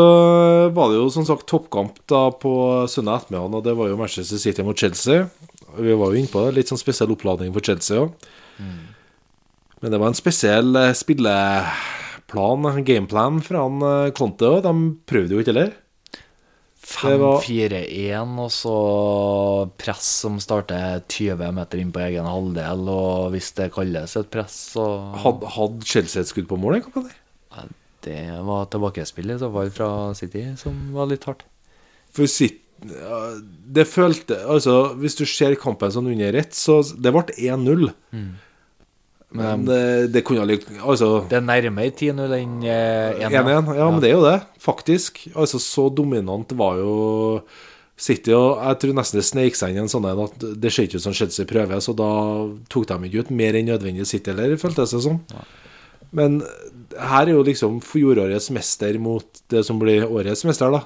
var det jo som sagt toppkamp da på søndag ettermiddag, og det var jo Manchester City mot Chelsea. Vi var jo inne på det, litt sånn spesiell oppladning for Chelsea òg. Men det var en spesiell eh, spilleplan, gameplan fra han eh, Conte òg. De prøvde jo ikke heller. 5-4-1, og så press som starter 20 meter inn på egen halvdel, og hvis det kalles et press, så Hadde, had Chelsea et skudd på mål? Det var tilbakespill i så fall fra City, som var litt hardt. For City Det følte Altså, hvis du ser kampen sånn under ett, så Det ble 1-0. Men det, det kunne like Altså Det er nærmere 10-0 enn eh, 1-1. 1-1. Ja, men det er jo det, faktisk. Altså, så dominant var jo City, og jeg tror nesten det sneik seg inn en sånn en at det ser ikke ut som Chelsea prøver, så da tok de ikke ut mer enn nødvendig City heller, føltes det som. Men her er jo liksom fjorårets mester mot det som blir årets mester, da.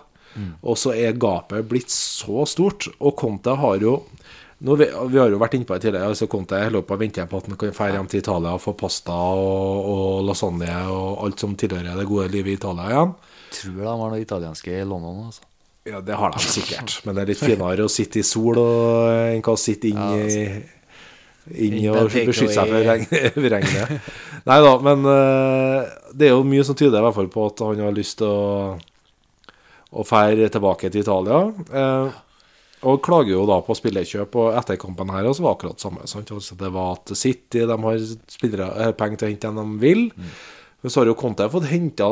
Og så er gapet blitt så stort, og Conte har jo vi, vi har jo vært inne på det tidligere. altså Conte holder på å vente på at han kan dra hjem til Italia og få pasta og, og lasagne og alt som tilhører det gode livet i Italia igjen. Tror de har noe italienske i London, altså. Ja, det har de sikkert, men det er litt finere å sitte i sol enn å sitte inn Ja, altså. inn og beskytte seg for regn- regnet. Nei da, men eh, det er jo mye som tyder i hvert fall på at han har lyst til å, å drar tilbake til Italia. Eh, og klager jo da på spillerkjøp, og etter kampen her også var akkurat samme. Sant? Altså, det var at City de har spillere, eh, penger til å hente dem de vil. Men så har jo Conte fått henta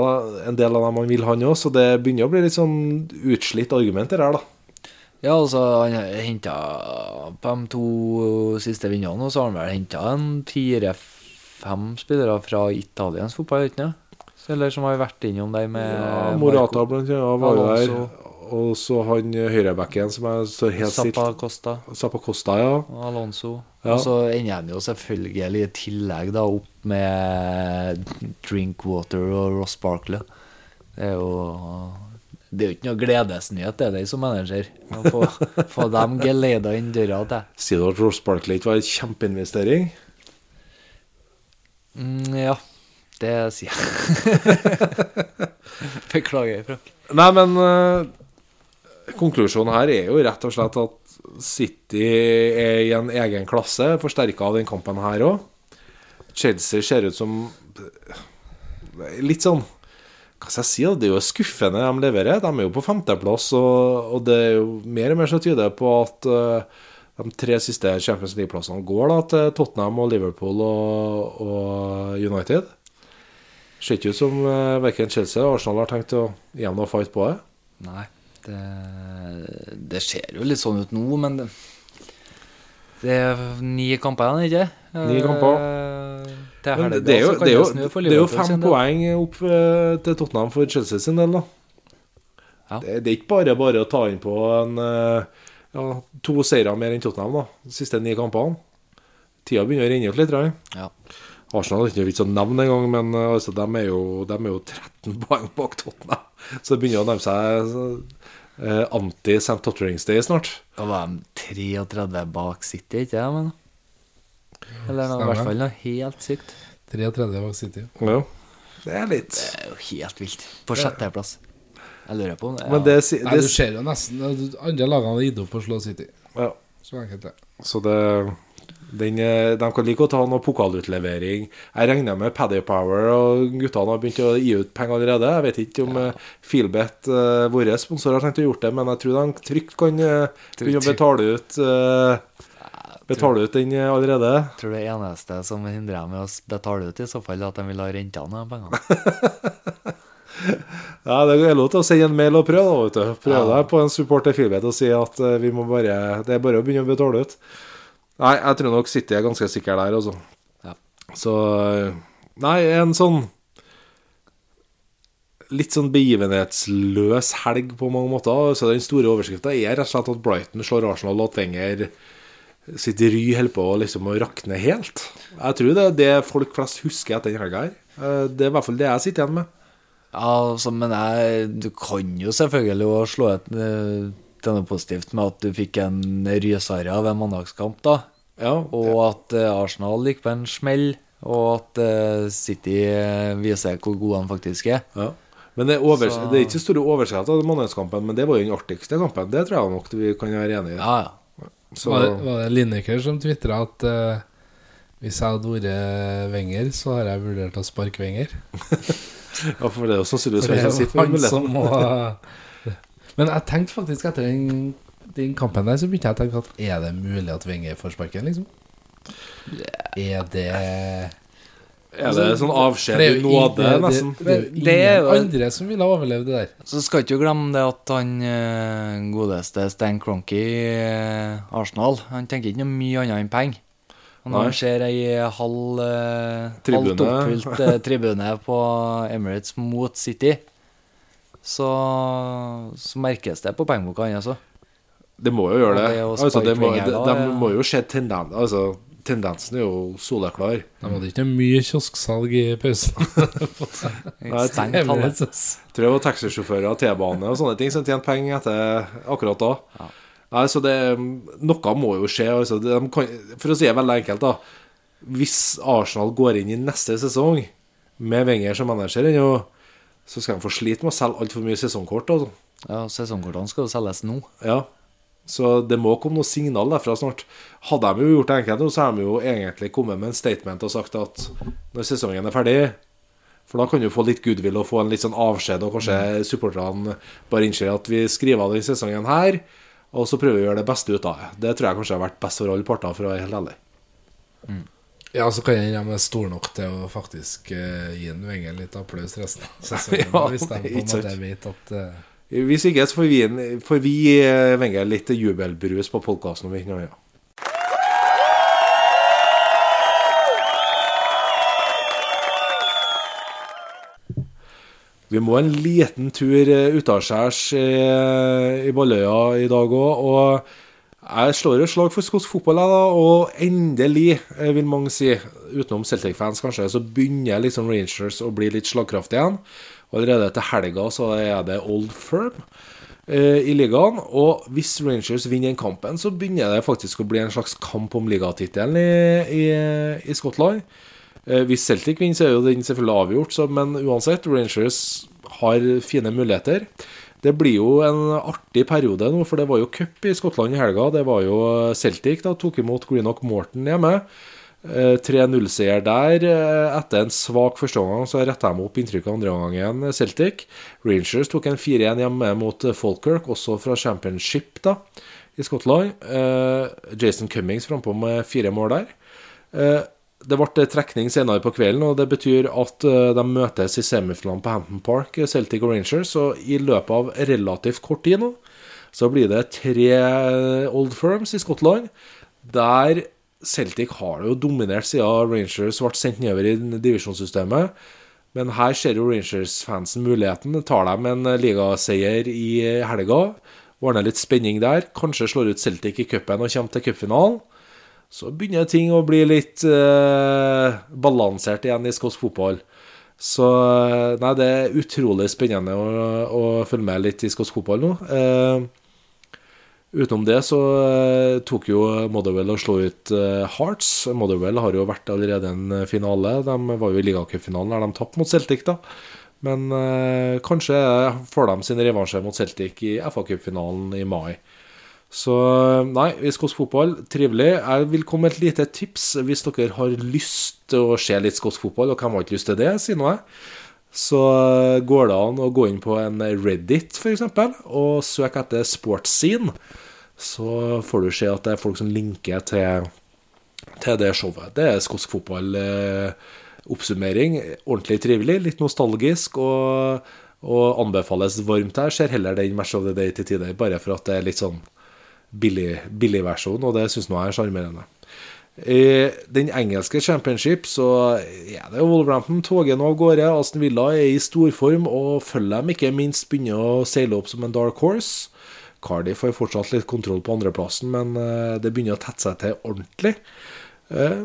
en del av dem han vil, han òg, så det begynner å bli litt sånn utslitt argument, her, da. Ja, altså, han henta på de to siste vinnerne, og så har han vel henta en fire-fem spillere fra italiensk fotball, ikke sant? Eller som har vært innom der med Ja, Morata blant annet var jo der. Og så han høyrebacken som er så helt. Zappa Costa. Zappa Costa, ja. og Alonso. Ja. Og så ender han jo selvfølgelig i tillegg da opp med Drinkwater og Ross Barkley. Det er jo Det er jo ikke noe gledesnyhet, det er det som manager. Å få, få dem geleida inn døra til. Sier du at Ross Barkley ikke var en kjempeinvestering? Mm, ja, det sier jeg. Beklager, Frank. Nei, men uh, konklusjonen her er jo rett og slett at City er i en egen klasse, forsterka av den kampen her òg. Chelsea ser ut som litt sånn Hva skal jeg si? Det er jo skuffende de leverer. De er jo på femteplass, og, og det er jo mer og mer som tyder på at uh, de tre siste Champions League-plassene går da til Tottenham og Liverpool og, og United. Ser ikke ut som uh, verken Chelsea eller Arsenal har tenkt å dem noe fight på det. Nei, det, det ser jo litt sånn ut nå, men det, det er ni kamper igjen, ikke Ni kamper. Det, Men det er jo, det er jo, det er jo fem poeng opp eh, til Tottenham for Chelsea sin del, da. Ja. Det, er ikke bare bare å ta inn på en eh, ja, to seire mer enn Tottenham, da. De siste ni kampene. Tida begynner å renne ut litt. tror jeg. Ja. Arsenal er ikke vits å nevne engang, men eh, altså, de, er jo, de er jo 13 poeng bak Tottenham. Så det begynner å nærme seg eh, anti-St. Totterings Day snart. Da var de 33 bak City, ikke det? Men? Eller noe, i hvert fall noe helt sykt. 33 bak City. Ja. Det er litt Det er jo helt vilt. På sjetteplass. Jeg lurer på om det, Men det, det, Nei, du ser jo nesten Andre lagene har gitt opp å slå City. ja. Så enkelt det. Så det den, eh, De kan like godt ha noe pokalutlevering. Jeg regner med Paddy Power og guttene har begynt å gi ut penger allerede. Jeg vet ikke om ja. Feelbet, uh, våre sponsorer, har tenkt å gjort det, men jeg tror de trygt kan eh, begynne å betale ut eh, Betale ut den eh, allerede. Jeg tror det eneste som hindrer dem med å betale ut, i så fall at de vil ha rentene av pengene. Ja, Det er lov til å sende en mail og prøve. da. Prøve deg på en support til Feelbet og si at eh, vi må bare, det er bare å begynne å betale ut. Nei, jeg tror nok City er ganske sikker der, altså. Ja. Så Nei, en sånn Litt sånn begivenhetsløs helg på mange måter. Så Den store overskrifta er rett og slett at Brighton slår Arsenal, og at Wenger sitt ry holder på liksom å rakne helt. Jeg tror det er det folk flest husker etter den helga her. Eh, Det er i hvert fall det jeg sitter igjen med. Ja, altså, men jeg, du kan jo selvfølgelig slå et eh, til noe positivt med at du fikk en rysare av en mandagskamp, da. Ja, Og at eh, Arsenal gikk på en smell, Og at eh, City eh, viser hvor gode han faktisk er. Ja. Men det er, over, Så- det er ikke store overskridelser av mandagskampen, men det var jo den artigste kampen. Det tror jeg nok vi kan være enige i. Ja, ja. Så, Var det, var det Lineker som tvitra at uh, hvis jeg hadde vært Wenger, så har jeg vurdert å sparke Wenger? ja, for det er jo sannsynligvis han som sitter med han som må Men jeg tenkte faktisk etter den, den kampen der, så begynte jeg å tenke at er det mulig at Wenger får sparken, liksom? Er det Er det sånn avskjed er i nåde, nesten? Det, det er jo ingen andre som ville ha overlevd det der. Så skal ikke glemme det at han eh, godeste Stan Cronky i eh, Arsenal Han tenker ikke noe mye annet enn penger. Når han ser ei halv eh, Tribune. halvt oppfylt tribune på Emirates mot City, så, så merkes det på pengeboka hans også. Det må jo gjøre det. det Altså, det må, de, de ja. må jo se tenden, altså, Tendensen er jo soleklar. De hadde ikke mye kiosksalg i pausen. Stengt halve. Tror det var taxisjåfører og T-bane og sånne ting som tjente penger etter akkurat da. Ja. Nei, så det, Noe må jo skje. Altså, de kan, for å si det veldig enkelt, da. Hvis Arsenal går inn i neste sesong med Wenger som manager, ennå, så skal de få slite med å selge altfor mye sesongkort. Altså. Ja, Sesongkortene skal jo selges nå. Ja. Så det må komme noe signal derfra snart. Hadde de jo gjort det enkelt, så har de jo egentlig kommet med en statement og sagt at når sesongen er ferdig For da kan du få litt goodwill og få en litt sånn avskjed, og kanskje supporterne bare innser at vi skriver av denne sesongen her, og så prøver vi å gjøre det beste ut av det. Det tror jeg kanskje har vært best for alle parter, for å være helt ærlig. Ja, så kan jeg de er store nok til å faktisk uh, gi en Wenger litt applaus resten av sesongen. Ja, hvis de på en måte vet at eh, Hvis ikke, så får vi, får vi eh, Wenger litt jubelbrus på podkasten om ikke noe annet. Vi må en liten tur eh, utaskjærs i, i Balløya i dag òg. Og jeg slår et slag for skotsk fotball, da. Og endelig, eh, vil mange si, utenom Celtic-fans kanskje, så begynner liksom Rangers å bli litt slagkraftige igjen. Allerede til helga så er det Old Firm eh, i ligaen. Og hvis Rangers vinner den kampen, så begynner det faktisk å bli en slags kamp om ligatittelen i, i, i Skottland. Eh, hvis Celtic vinner, så er jo den selvfølgelig avgjort, så, men uansett, Rangers har fine muligheter. Det blir jo en artig periode nå, for det var jo cup i Skottland i helga. Det var jo Celtic da tok imot Greenock Morton hjemme. Eh, 3-0-seier der. Eh, Etter en svak førsteomgang så retta de opp inntrykket andre omgangen, eh, Celtic. Rangers tok en 4-1 hjemme mot eh, Falkirk, også fra Championship da, i Skottland. Eh, Jason Cummings frampå med fire mål der. Eh, Det ble trekning senere på kvelden, og det betyr at eh, de møtes i semifinalen på Hampton Park, eh, Celtic og Rangers. Og i løpet av relativt kort tid nå, så blir det tre eh, Old Firms i Skottland, der Celtic har jo dominert siden Rangers ble sendt nedover i divisjonssystemet. Men her ser jo Rangers-fansen muligheten. Tar dem en ligaseier i helga. Ordner litt spenning der. Kanskje slår ut Celtic i cupen og kommer til cupfinalen. Så begynner ting å bli litt eh, balansert igjen i skotsk fotball. Så eh, nei, det er utrolig spennende å, å følge med litt i skotsk fotball nå. Eh, utenom det så eh, tok jo Motherwell og slo ut eh, Hearts. Motherwell har jo vært allerede en eh, finale. De var jo i ligacupfinalen der de tapte mot Celtic, da. Men eh, kanskje får de sin revansje mot Celtic i FA-cupfinalen i mai. Så nei, i skotsk fotball, trivelig. Jeg vil komme med et lite tips hvis dere har lyst til å se litt skotsk fotball, og hvem har ikke lyst til det, sier nå jeg. Så går det an å gå inn på en Reddit, f.eks., og søke etter sportsscene. Så får du se at det er folk som linker til, til det showet. Det er skotsk fotball. Eh. Ordentlig trivelig, litt nostalgisk, og, og anbefales varmt her. Ser heller den Match of the Day til tider, bare for at det er litt sånn billig, billig versjon, og det syns jeg er sjarmerende. I den engelske championship så er det Wolverhampton toget nå av gårde. Aston Villa er i storform, og følger dem ikke minst begynner å seile opp som en dark horse. Cardiff har fortsatt litt kontroll på andreplassen, men eh, det begynner å tette seg til ordentlig. Eh,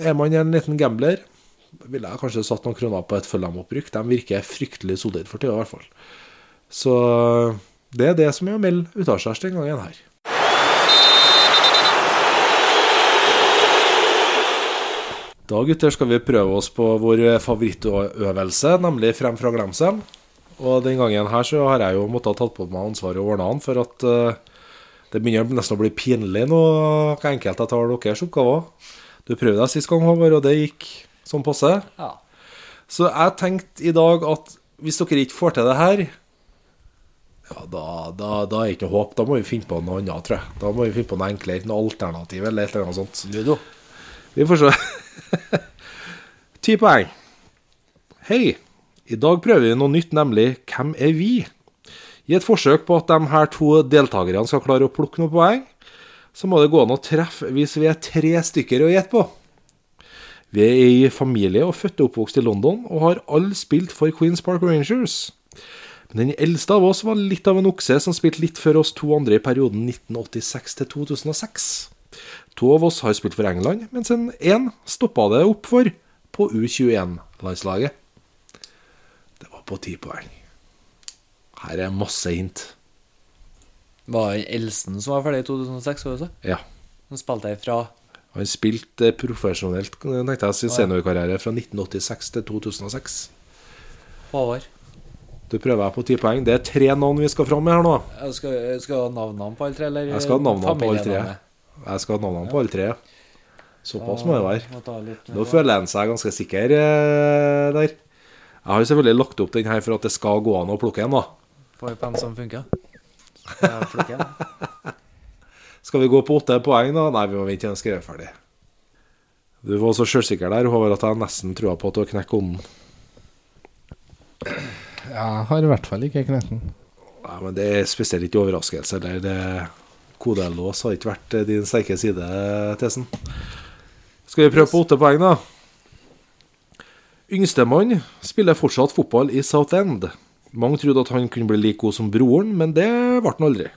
Er man en liten gambler, ville jeg kanskje satt noen kroner på et følg-dem-opprykk. De virker fryktelig solide for tida, i hvert fall. Så det er det som er å melde utaskjærs den gangen her. Da gutter skal vi prøve oss på vår favorittøvelse, nemlig Frem fra glemselen. Og den gangen her så har jeg jo måttet tatt på meg ansvaret og ordna den, for at uh, det begynner nesten å bli pinlig nå hvor enkelt jeg tar deres oppgaver. Du prøvde deg sist gang, Håvard, og det gikk sånn passe. Ja. Så jeg tenkte i dag at hvis dere ikke får til det her, ja, da, da, da er det ikke noe håp. Da må vi finne på noe annet, tror jeg. Da må vi finne på noe enklere, noe alternativ eller et eller annet sånt. Ludo. Vi får se. Ti poeng. Hei. I dag prøver vi noe nytt, nemlig Hvem er vi? I et forsøk på at de her to deltakerne skal klare å plukke noen poeng, så må det gå an å treffe hvis vi er tre stykker å gjette på. Vi er i familie og født og oppvokst i London, og har alle spilt for Queens Park Rangers. Men den eldste av oss var litt av en okse som spilte litt før oss to andre i perioden 1986 til 2006. To av oss har spilt for England, mens en én stoppa det opp for på U21-landslaget. Det var på ti poeng. Her er masse hint. Var det Elsen som var ferdig i 2006 også? Ja. Han spilte fra Han spilte profesjonelt tenkte jeg, sin seniorkarriere fra 1986 til 2006. Håvard. Du prøver jeg på ti poeng. Det er tre navn vi skal fram med her nå. Jeg skal, du ha navnene på alle tre, eller? Jeg skal ha navnene på alle tre. Jeg skal ha navnene på alle tre. Såpass må det være. Nå føler en seg ganske sikker eh, der. Jeg har jo selvfølgelig lagt opp den her for at det skal gå an å plukke en, da. Får på en som funker. Skal vi gå på åtte poeng, da? Nei, vi må vente til den er skrevet ferdig. Du var så sjølsikker der, Håvard, at jeg nesten trua på at du har knekt ånden. Jeg har i hvert fall ikke knekt den. Nei, men det er spesielt ikke overraskelse. Eller det kodelås har ikke vært eh, din sterke side, Tesen. Skal vi prøve på åtte poeng, da? Yngstemann spiller fortsatt fotball i Southend. Mange trodde at han kunne bli like god som broren, men det ble han aldri.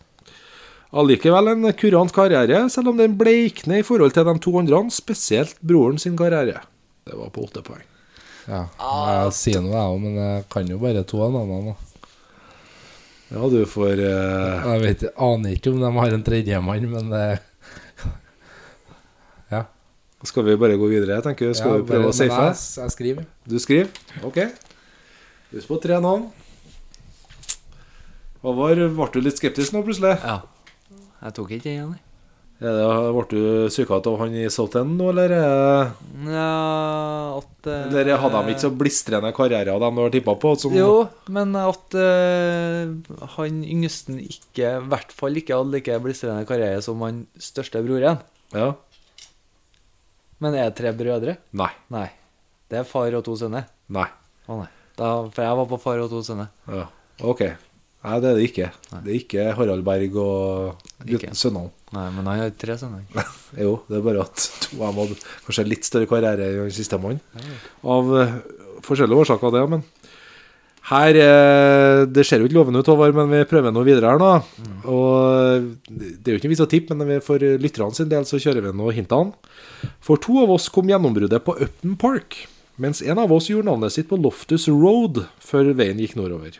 Allikevel en kurant karriere, selv om den bleikner i forhold til de to andre, spesielt broren sin karriere. Det var på åtte poeng. Ja, jeg sier noe, jeg òg, men jeg kan jo bare to av navnene. Ja, du får uh... Jeg vet, aner ikke om de har en tredjemann, men det Ja. Skal vi bare gå videre, Jeg tenker? Skal ja, vi prøve bare- å safe? Jeg, jeg skriver. Du skriver? OK. Husk på tre navn. Håvard, ble du litt skeptisk nå plutselig? Ja. Jeg tok ikke den igjen, jeg. Er det, ble du psyka av han i Southend nå, eller? er- Ja, at eh, Eller hadde de ikke så blistrende karriere av dem du har tippa på? Som, Jo, men at uh, han yngsten ikke, i hvert fall ikke hadde like blistrende karriere som han største broren. Ja? Men er det tre brødre? Nei. Nei. Det er far og to sønner. Nei. Å nei. Da, for jeg var på far og to sønner. Ja. OK. Nei, det er det ikke. Det er ikke Harald Berg og gutten sønnene. Nei, men han har tre sønner. Jo, det er bare at to av dem hadde kanskje litt større karriere enn sistemann. Av eh, forskjellige årsaker, det, men her eh, Det ser jo ikke lovende ut, Håvard, men vi prøver noe videre her nå. Og Det er jo ikke vits å tippe, men for lytterne sin del så kjører vi nå hintene. For to av oss kom gjennombruddet på Upton Park, mens en av oss gjorde navnet sitt på Loftus Road før veien gikk nordover.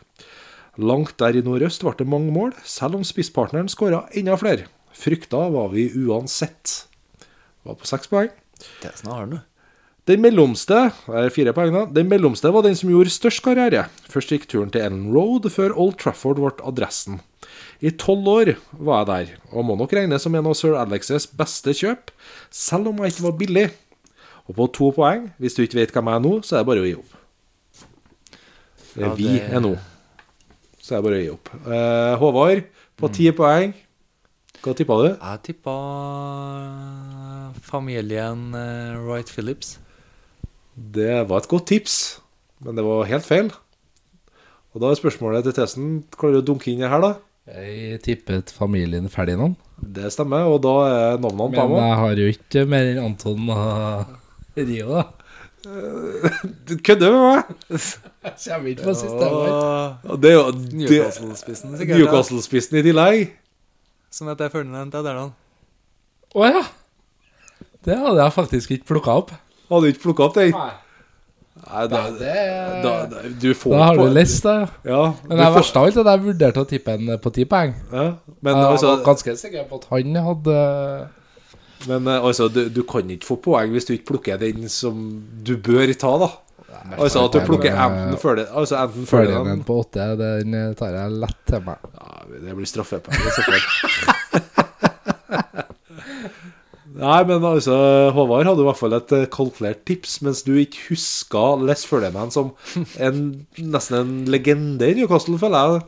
Langt der i nordøst ble det mange mål, selv om spisspartneren skåra enda flere. Frykta var vi uansett. Var på seks poeng. Tesen har du. Den mellomste det er fire poeng da, den mellomste var den som gjorde størst karriere. Først gikk turen til Ellen Road, før Old Trafford ble adressen. I tolv år var jeg der, og må nok regnes som en av sir Alexes beste kjøp, selv om jeg ikke var billig. Og på to poeng, hvis du ikke vet hvem jeg er nå, så er det bare å gi opp. Det er Ja, vi er nå. Så er det bare å gi opp. Eh, Håvard, på ti poeng. Hva tippa du? Jeg tippa familien eh, Wright Phillips. Det var et godt tips, men det var helt feil. Og da er spørsmålet til Tesen Klarer du å dunke inn det her, da? Jeg tippet familien Ferdinand. Det stemmer, og da er navnene på Men dem òg. jeg har jo ikke mer enn Anton og Rio, da. Du kødder med meg! Jeg kommer ikke på siste år. Og Det er jo Newcastle-spissen i tillegg. Som heter Ferdinand Tederland. Å ja! Det hadde jeg faktisk ikke plukka opp. Hadde du ikke plukka opp den? Nei. Nei, da, det da, da, du får Da har på- du lest, det. Ja, Men det verste av alt er at jeg vurderte å tippe en på ti poeng. ja, Men jeg altså var ganske sikker på at han hadde Men eh, altså, du, du kan ikke få poeng hvis du ikke plukker den som du bør ta, da. Altså at du plukker enten Ferdinand Altså enten Ferdinand Ferdinand på åtte, den tar jeg lett til meg. ja, Det blir straffepoeng, på så. Nei, men altså, Håvard hadde i hvert fall et eh, kalkulert tips, mens du ikke huska Les Ferdinand som en, nesten en legende i Newcastle, føler jeg.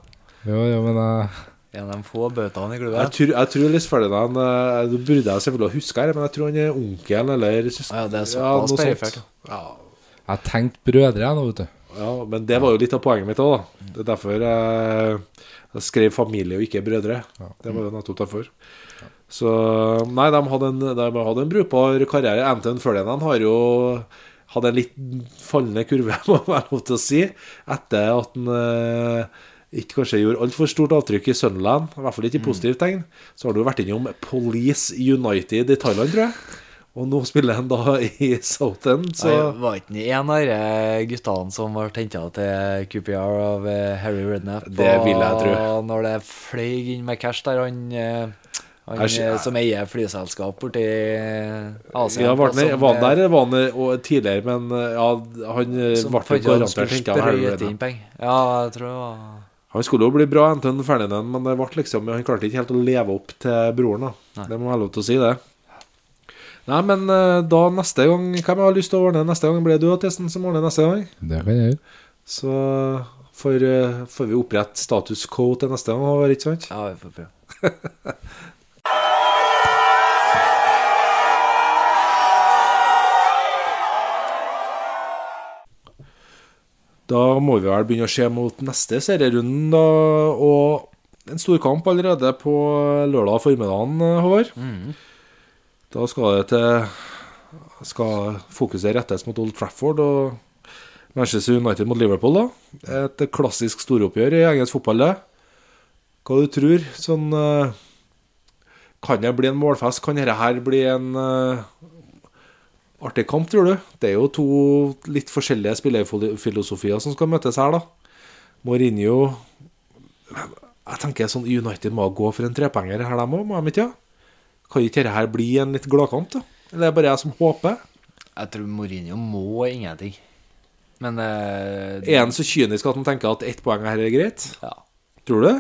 Jo, jo, men uh... En av de få bøtene i Jeg klubben. tror, jeg tror Les Ferdinand Du burde jeg selvfølgelig huske her, men jeg tror han er onkelen eller søsken. Ja, det er såpass ja, sånt. perifert. Ja, jeg tenkte brødre jeg nå, vet du. Ja, men det var jo litt av poenget mitt òg, da. Det er derfor jeg, jeg skrev familie og ikke brødre. Det var jo nettopp derfor. Så Nei, de hadde en, de hadde en brukbar karriere. Anton Ferdinand har jo hatt en litt fallende kurve, må være lov til å si, etter at han eh, ikke kanskje gjorde altfor stort avtrykk i Sunderland, i hvert fall ikke i positivt tegn. Så har du vært innom Police United i Thailand, tror jeg. Og nå spiller han da i Southend, så Nei, Var ikke han en av de guttene som ble henta til QPR av eh, Harry Redknapp? Det vil jeg tro. Når det fløy inn med cash der, han, eh, han Jeg eh, som eier flyselskap borti Asia Ja, var han, var han der var han tidligere, men ja, han ble garantert hentet av Harry Rednap. Ja, jeg tror det var Han skulle jo bli bra, Anton Ferdinand, men det ble liksom, han klarte ikke helt å leve opp til broren. da Nei. Det må være lov til å si, det. Nei, men eh, da neste gang Hvem har lyst til å ordne neste gang? Blir det du og Testen som ordner neste gang? Det kan jeg gjøre. Så får, eh, får vi opprette status quo til neste gang, Håvard, ikke sant? Ja, vi får prøve. Da må vi vel begynne å se mot neste serierunde, da. Og en storkamp allerede på lørdag formiddagen, Håvard. Håvard. Da skal til Skal fokuset rettes mot Old Trafford og Manchester United mot Liverpool, da. Et klassisk storoppgjør i engelsk fotball, det. Hva du tror Sånn eh, Kan det bli en målfest? Kan dette her bli en eh, artig kamp, tror du? Det er jo to litt forskjellige spillerfilosofier som skal møtes her, da. Mourinho Jeg tenker sånn United må gå for en trepenger her, dem òg, må de ikke? Kan ikke dette her bli en litt gladkamp, da? Eller er det bare jeg som håper? Jeg tror Mourinho må ingenting. Men uh, Er han så kynisk at han tenker at ett poeng her er greit? Ja. Tror du?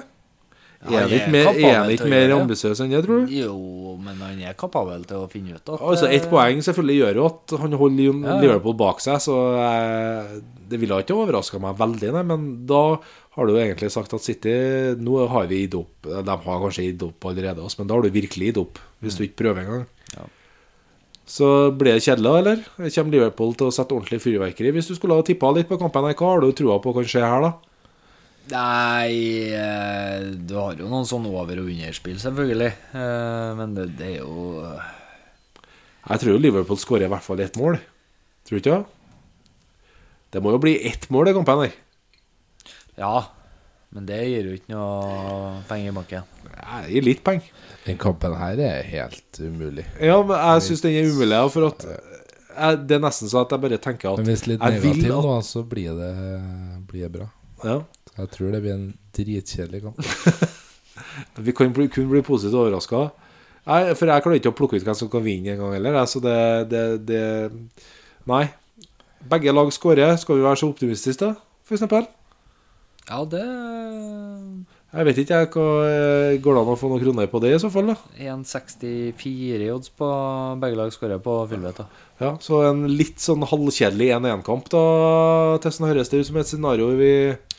Ja, Er han ikke er mer, er ikke mer ambisiøs enn det, tror du? Jo, men han er kapabel til å finne ut at Altså, Ett eh, poeng selvfølgelig gjør jo at han holder. Liverpool bak seg, så eh, det ville ikke overraska meg veldig, nei, men da har du egentlig sagt at City Nå har vi gitt opp. De har kanskje gitt opp allerede, også, men da har du virkelig gitt opp, hvis du ikke prøver engang. Ja. Så blir det kjedelig, eller? Kommer Liverpool til å sette ordentlig fyrverkeri? Hvis du skulle ha tippa litt på kampen, hva har du trua på kan skje her, da? Nei, eh, du har jo noen sånn over- og underspill, selvfølgelig. Eh, Men det, det er jo Jeg tror Liverpool skårer i hvert fall ett mål. Tror du ikke det? Det må jo bli ett mål i kampen her. Ja, men det gir jo ikke noe penger i banken. Jeg gir litt penger. Den kampen her er helt umulig. Ja, men jeg syns den er umulig, for at jeg, Det er nesten så at jeg bare tenker at Men hvis litt negativ at- nå, så blir det, blir det bra. ja, Jeg tror det blir en dritkjedelig kamp. Vi kan bli, kun bli positivt overraska. For jeg klarer ikke å plukke ut hvem som kan vinne en gang heller. Så det, det, det Nei. Begge lag skårer. Skal vi være så optimistiske, f.eks.? Ja, det Jeg vet ikke, jeg. Hva, går det an å få noen kroner på det, i så fall? da? 1,64 i odds på begge lag skårer på Fylvet. da. Ja, Så en litt sånn halvkjedelig 1-1-kamp, da, sånn høres det ut som et scenario vi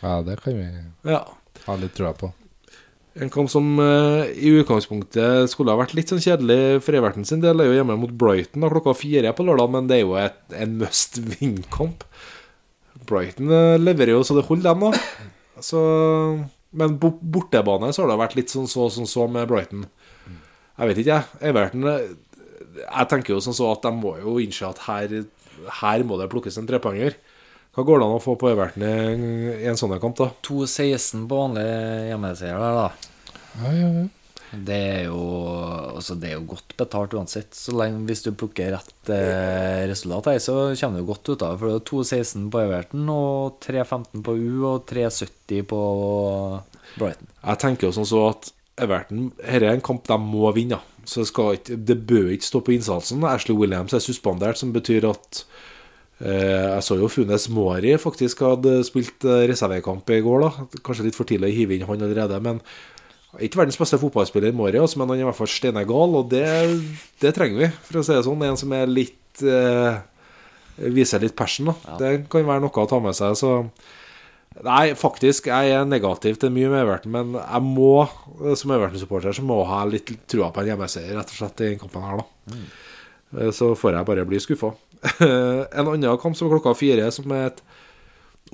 Ja, det kan vi Ja. ha litt trua på. En kamp som uh, i utgangspunktet skulle ha vært litt sånn kjedelig for Everton sin del, er jo hjemme mot Brighton da, klokka fire på lørdag, men det er jo et, en must win-kamp. Brighton eh, leverer jo så det holder, dem, da. Så, men bo- bortebane så har det vært litt sånn så som så med Brighton. Jeg vet ikke, jeg. Everton Jeg tenker jo sånn så at de må jo innse at her, her må det plukkes en trepoenger. Hva går det an å få på Everton i, i en sånn kamp, da? 2,16 på vanlig hjemmeseier der, da. Ja, ja, ja. Det er jo Altså, det er jo godt betalt uansett. Så lenge hvis du plukker rett eh, resultat her, så kommer du godt ut av det. For det er 2,16 på Everton, og 3,15 på U og 3,70 på Brighton. Jeg tenker jo sånn så at Everton Dette er en kamp de må vinne. Så det, ikke, det bør ikke stå på innsatsen. Ashley Williams er suspendert, som betyr at eh, Jeg så jo Funes Mori faktisk hadde spilt eh, reservekamp i går. da Kanskje litt for tidlig å hive inn han allerede. Men ikke verdens beste fotballspiller, Mori, altså, men han er i hvert fall steinegal, og det, det trenger vi, for å si det sånn. En som er litt eh, Viser litt passion. da Det kan være noe å ta med seg. Så Nei, faktisk, jeg er negativ til mye med Everton, men jeg må, som Everton-supporter, så må jeg ha litt trua på en hjemmeseier, rett og slett, i den kampen her, da. Mm. Så får jeg bare bli skuffa. en annen kamp som er klokka fire, som er et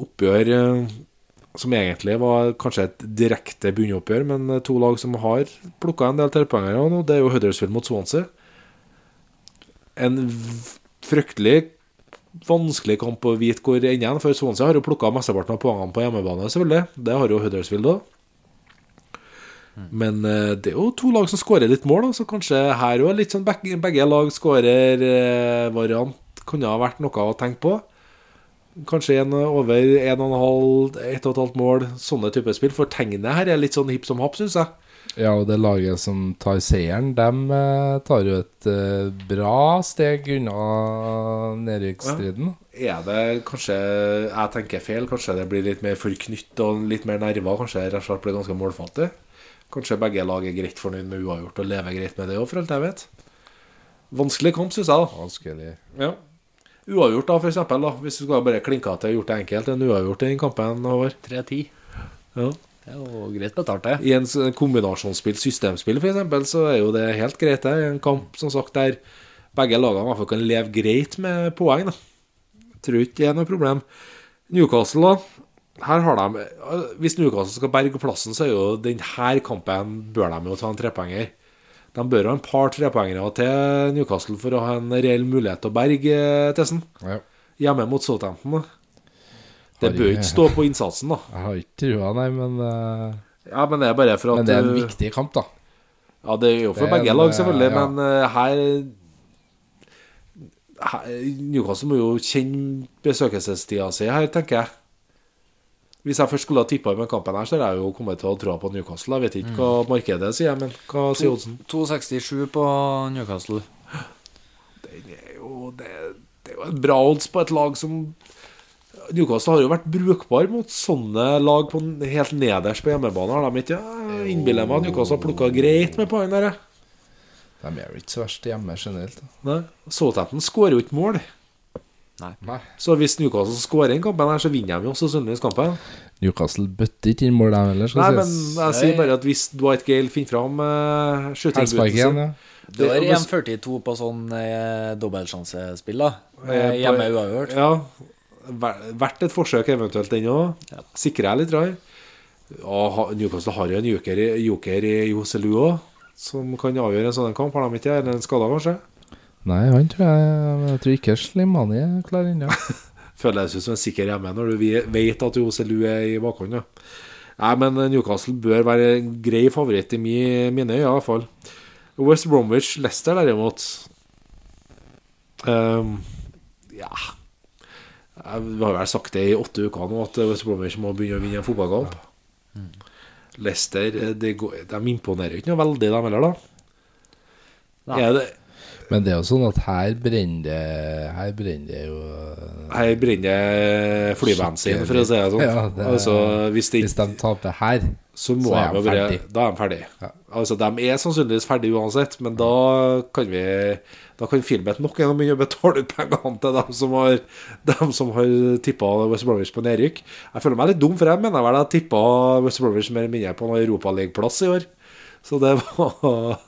oppgjør eh, som egentlig var kanskje et direkte bunnoppgjør, men to lag som har plukka en del trepoengere nå, det er jo Huddersfield mot Swansea. En fryktelig vanskelig kamp å vite hvor enden for Swansea har jo plukka mesteparten av poengene på hjemmebane, selvfølgelig. Det har jo Huddersfield òg. Men eh, det er jo to lag som skårer litt mål, så kanskje her òg litt sånn begge, begge lag skårer-variant kunne ha vært noe å tenke på. Kanskje en over 1,5, 1,5 mål, sånne typer spill. For tegnet her er litt sånn hipp som happ, syns jeg. Ja, og det laget som tar seieren, dem eh, tar jo et eh, bra steg unna nedrykksstriden. Er det kanskje jeg tenker feil? Kanskje det blir litt mer forknytt og litt mer nerver? Kanskje det rett og slett blir ganske målfattig? Kanskje begge lag er greit fornøyd med uavgjort og lever greit med det òg, for alt jeg vet. Vanskelig kamp, syns jeg. da Vanskelig. Ja. Uavgjort, da, for eksempel. Da. Hvis du skal bare klinke til og gjort det enkelt. En uavgjort i den kampen. over 3-10. Ja. Det er jo greit betalt, det. I en kombinasjonsspill, systemspill f.eks., så er jo det helt greit. det I en kamp som sagt der begge lagene i hvert fall kan leve greit med poeng. da Tror ikke det er noe problem. Newcastle, da. Her har de Hvis Newcastle skal berge plassen, så er jo denne kampen bør de jo ta en trepoenger. De bør ha en par trepoengere til Newcastle for å ha en reell mulighet til å berge Tessen. Ja. Hjemme mot Southampton. Det bør ikke- stå på innsatsen, da. Jeg har ikke trua, nei, men, uh... Ja, Men det er bare for at men det er en viktig kamp, da. Ja, det er jo for er begge en, lag, selvfølgelig, ja. men uh, her, her Newcastle må jo kjenne besøkelsestida si her, tenker jeg. Hvis jeg først skulle ha tippa med kampen her, så hadde jeg jo kommet til å tro på Newcastle. Jeg vet ikke hva Mm. markedet sier, men hva sier oddsen? 2,67 på Newcastle. Det er jo, det, det er jo en bra odds på et lag som Newcastle har jo vært brukbar mot sånne lag på helt nederst på hjemmebane, har de ikke? Jeg innbiller meg at Newcastle har plukka greit med poeng der. De er jo ikke så verst hjemme generelt. Da. Nei. Southampton skårer jo ikke mål. Nei. Så hvis Newcastle skårer den kampen, her, så vinner de jo også kampen. Newcastle bøtter ikke inn mål, dem heller. skal Nei, men jeg sier bare at hvis Dwight Gale finner fram uh, skytingsbuten igjen, ja. Du har Det- 1,42 på sånn eh, dobbeltsjansespill, da. Eh, Eh, hjemme uavgjort. Ja. ver- Verdt et forsøk, eventuelt, den òg. Sikrer jeg litt. Rar. Og Newcastle har jo en joker, i- joker i Joselu òg, som kan avgjøre en sånn kamp. Har de ikke? Eller en skada, kanskje? Nei, han tror jeg Jeg tror ikke Slimani er klar ennå. jeg ut som en sikker hjemme når du vet at Oselu er i bakhånd. Nei, men Newcastle bør være en grei favoritt i mi, mine øyne, i hvert fall. West Bromwich Leicester, derimot um, Ja Vi har vel sagt det i åtte uker nå, at West Bromwich må begynne å vinne en fotballkamp. Leicester det går, de imponerer jo ikke noe veldig, de heller, da. Er det, Men det er jo sånn at her brenner det Her brenner det jo her brenner flybensin, for å si det sånn. Ja, det altså, hvis det Hvis de taper her, så må Så er de ferdig. Da er de ferdig. Ja. Altså, de er sannsynligvis ferdige uansett, men da kan vi Da kan Filmet nok en gang begynne å betale ut pengene til dem som har Dem som har tippa West Bromwich på nedrykk. Jeg føler meg litt dum, for jeg mener vel jeg tippa West Bromwich mer eller mindre på en Europaligaplass i år. Så det var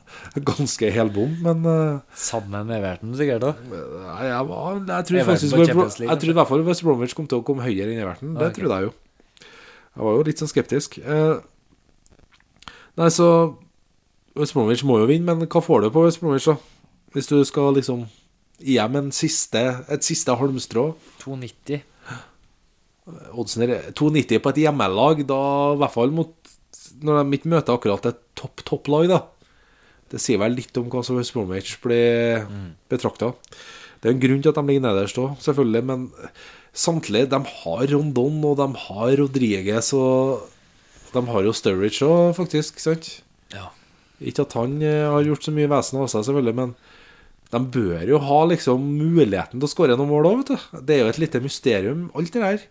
ganske helbom, men uh, Sammen med Everton, sikkert. Nei, jeg, var, jeg tror faktisk Jeg tror i hvert fall West Bromwich kom til å komme høyere enn Everton. Det Ah, ok. trodde jeg jo. Jeg var jo litt sånn skeptisk. Uh, nei, så West Bromwich må jo vinne, men hva får du på West Bromwich, da? Hvis du skal liksom gi dem en siste, et siste halmstrå? 2,90. Oddsen er 2,90 på et hjemmelag, da i hvert fall mot Når de ikke møter akkurat et topp, topplag, da. Det sier vel litt om hva som West Bromwich blir betrakta. Det er en grunn til at de ligger nederst òg, selvfølgelig, men samtlige De har Rondon, og de har Rodriguez, og de har jo Sturridge òg, faktisk. sant? Ja. Ikke at han eh, har gjort så mye vesen av seg, selvfølgelig, men de bør jo ha liksom muligheten til å skåre noen mål òg, vet du. Det er jo et lite mysterium, alt det der.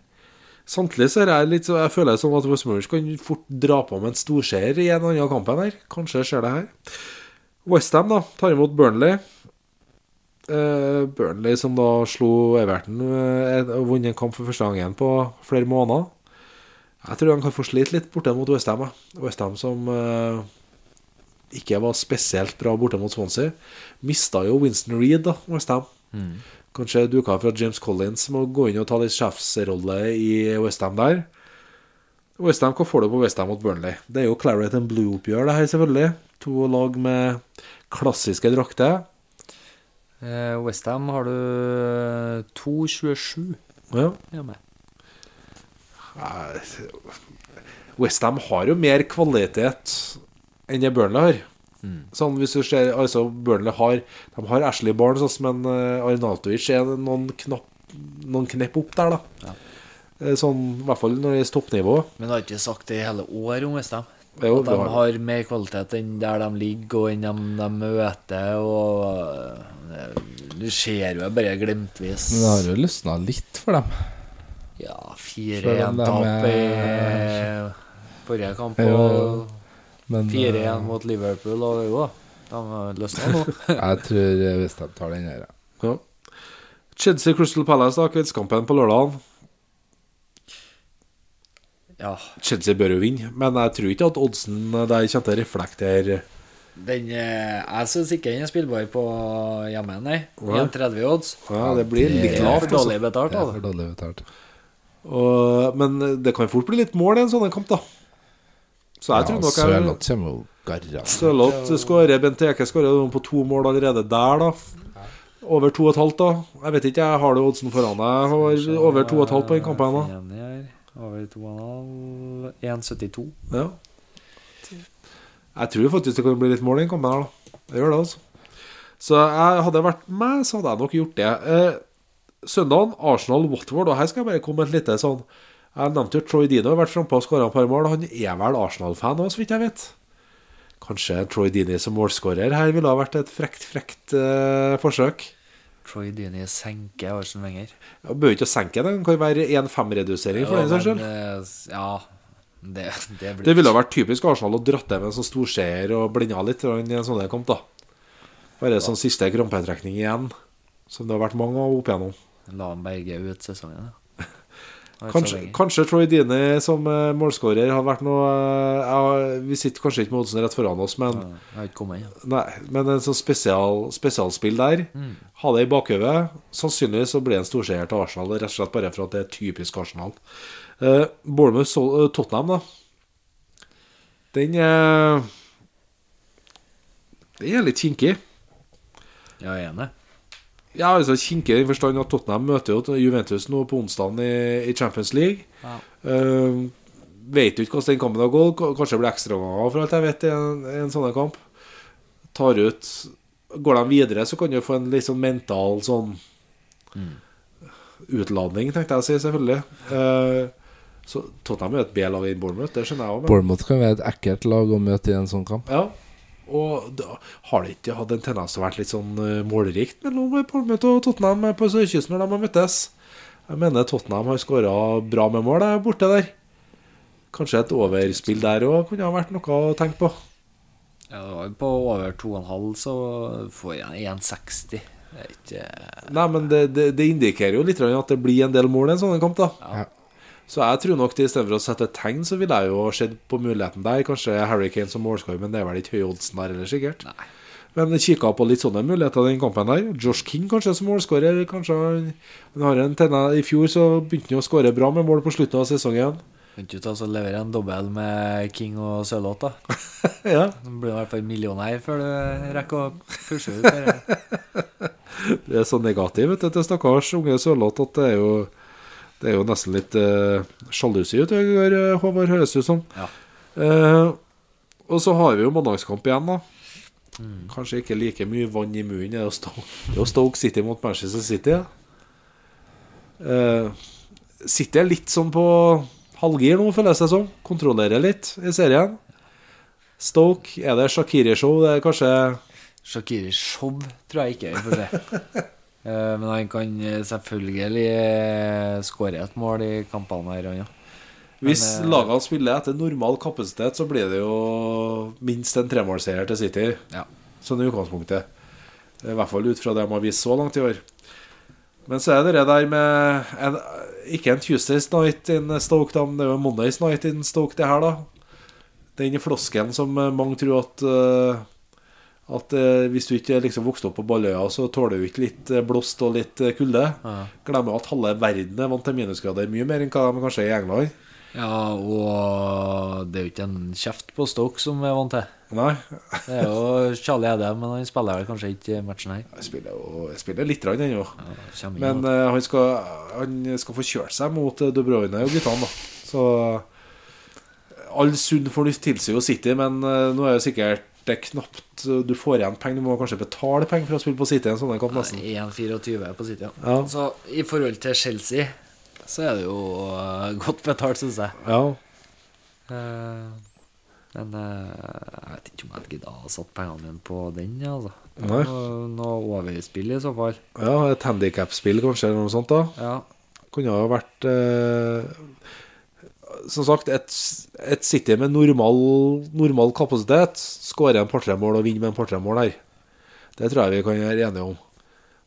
Samtidig så er jeg litt Jeg føler det som at West Bromwich kan fort dra på med en storseier i en annen kamp enn her. Kanskje skjer det her. Westham tar imot Burnley. Uh, Burnley som da slo Everton eh, og vunnet en kamp for første gang igjen på flere måneder. Jeg tror han kan få slite litt borte mot Westham. Westham som uh, ikke var spesielt bra borte mot Swansea. Mista jo Winston Reed, da, Westham. Kanskje duka fra James Collins må gå inn og ta litt sjefsrolle i Westham der. Westham, hva får du på Westham mot Burnley? Det er jo Claret and Blue-oppgjør, det her, selvfølgelig. To lag med klassiske drakter. Eh, Westham har du 2,27 Ja. ja. Westham har jo mer kvalitet enn det Burnley har. Sånn hvis du ser, altså Burnley har De har Ashley Barnes, altså, men uh, er noen, knapp, noen knepp opp der, da. Ja. Sånn, I hvert fall når det er toppnivå. Men du har ikke sagt det i hele år om Westham. Jo At de har, har mer kvalitet enn der de ligger, og enn de, de møter. Og eh, Du ser jo bare glimtvis Men det har jo løsna litt for dem. Ja, Selv 4-1-tap i forrige kamp, og Men 4-1 eh, mot Liverpool, og jo. De har løsna nå. jeg tror hvis de tar den her. ja. Ja. Chelsea Crystal Palace, da, kveldskampen på lørdag. Ja, Chelsea bør jo vinne, men jeg tror ikke at oddsen der kommer til å reflektere den eh, Jeg syns ikke den er spillbar på hjemme, nei. Nei. 1,30 odds. Ja, det blir litt lavt. for Altså. dårlig betalt. Det da. for dårlig betalt. Og, men det kan fort bli litt mål i en sånn kamp, da. Så jeg tror nok jeg Sørloth kommer jo garant. Sørloth skårer Benteke skårer på to mål allerede der, da. Over to og et halvt, da. Jeg vet ikke, jeg har du oddsen foran deg? Over to og et halvt på den kampen, da. Enig her. 2,5 1,72. Ja. Jeg tror faktisk det kan bli litt mål i her, da. Det gjør det, altså. Så jeg hadde vært meg, så hadde jeg nok gjort det. Eh, søndagen, Arsenal-Watford, og her skal jeg bare komme et lite sånn Jeg nevnte jo Troy Dino har vært frampå og skåra et par mål. Han er vel Arsenal-fan òg, så vidt jeg vet. Kanskje Troy Dini som målskårer her ville ha vært et frekt, frekt eh, forsøk. Troy Dini senker Arsen Wenger. Ja, bør ikke senke det, det kan være 1-5-redusering for den saks skyld. Ja, det, det blir Det ville vært typisk Arsenal å dratt til med en sånn storseier og blenda litt i en sånn kamp, da. Bare sånn siste krampetrekning igjen, som det har vært mange av opp igjennom. La han berge ut sesongen, ja. Kanskje, kanskje Troy Dini som uh, målskårer har vært noe uh, Vi sitter kanskje ikke med oddsen rett foran oss, men, Ja, inn. ja. nei, men en sånn spesial, spesialspill der, ha det i bakhodet. Sannsynligvis så blir det en storseier til Arsenal, rett og slett bare for at det er typisk Arsenal. Uh, eh, Tottenham, da. Den er Den er litt kinkig. Ja, jeg er enig. Ja, altså kinkig i den forstand at Tottenham møter jo Juventus nå på onsdag i, i Champions League. Ja. Uh, vet jo ikke hvordan den kampen har gått. Kanskje det blir ekstraomganger, for alt jeg vet, i en, en sånn kamp. Tar ut Går de videre, så kan du få en litt sånn mental sånn utladning, tenkte jeg å si, selvfølgelig. Uh, så Tottenham er et B-lag i Bournemouth, det skjønner jeg òg. Bournemouth kan være et ekkelt lag å møte i en sånn kamp. Ja. Og da, har det ikke hatt en tendens til å være litt sånn uh, målrikt mellom Bournemouth og Tottenham på sørkysten når de har møttes? Jeg mener Tottenham har skåra bra med mål der borte der. Kanskje et overspill der òg kunne ha vært noe å tenke på. Ja, det var jo på over 2,5, så får jeg 1,60. Det er ikke Nei, men det, det, det indikerer jo litt at det blir en del mål i en sånn kamp, da. Ja. Så jeg tror nok til for å sette et tegn, så ville jeg jo sett på muligheten der. Kanskje Harry Kane som målskårer, men det er vel ikke høye oddsen der heller, sikkert. Nei. Men kikka på litt sånne muligheter i den kampen der. Josh King kanskje som målskårer. Kanskje han, har en tenne I fjor så begynte han å skåre bra med mål på slutten av sesongen. Begynte ikke du ta så levere en dobbel med King og Sørloth, da? ja, Du blir i hvert fall millionær før du rekker å pushe ut det. Det er så negativt vet du, til stakkars unge Sørloth at det er jo Det er jo nesten litt uh, sjalusi ute går, eh, Håvard, høres ut som. Ja. Uh, og så har vi jo mandagskamp igjen, da. Kanskje ikke like mye vann i munnen. Det er jo Stoke, Stoke City mot Manchester City. Ja. Eh, City er litt sånn på halvgir nå, føles det som. Kontrollerer litt i serien. Stoke, er det Shakiri-show? Det er kanskje Shakiri show tror jeg ikke Jeg får se. Eh, Men han kan eh, selvfølgelig eh, skåre et mål i kampene her, ja. Hvis Men, lagene spiller etter normal kapasitet, så blir det jo minst en tremålseier til City. Ja. Sånn i utgangspunktet. I hvert fall ut fra det de har vist så langt i år. Men så er det det der med en, Ikke en Tuesdays night in Stoke, da, men det er jo en Mondays night in Stoke, det her, da. Den floskelen som mange tror at eh, At eh, hvis du ikke liksom vokste opp på Balløya, så tåler du ikke litt eh, blåst og litt eh, kulde. Ja. Glemmer at halve verden er vant til minusgrader mye mer enn hva de kanskje er i England. ja, og det er jo ikke en kjeft på Stoke som er vant til. Nei, Det er jo Charlie Edem, men han spiller vel kanskje ikke matchen her. jeg spiller jo jeg spiller litt ennå. Ja, Men eh, han, skal, han skal få kjørt seg mot De Bruyne og guttene. Så all sunn fornuft tilsier jo City, men uh, nå er jo sikkert det er knapt eh, du får igjen penger. Du må kanskje betale penger for å spille på City en sånn kamp, nesten. 1,24 på City. Ja. Ja. Så i forhold til Chelsea så er det jo eh, godt betalt, syns jeg. Ja. Uh, men uh, jeg vet ikke om jeg gidder å satt pengene mine på den. Altså. Nei. Noe, overspill i så fall. ja, et handikapspill kanskje, eller noe sånt. da Ja. Kunne ha vært eh, Som sagt, et, et City med normal, normal kapasitet skårer en par-tre mål og vinner med en par-tre mål her. Det tror jeg vi kan være enige om.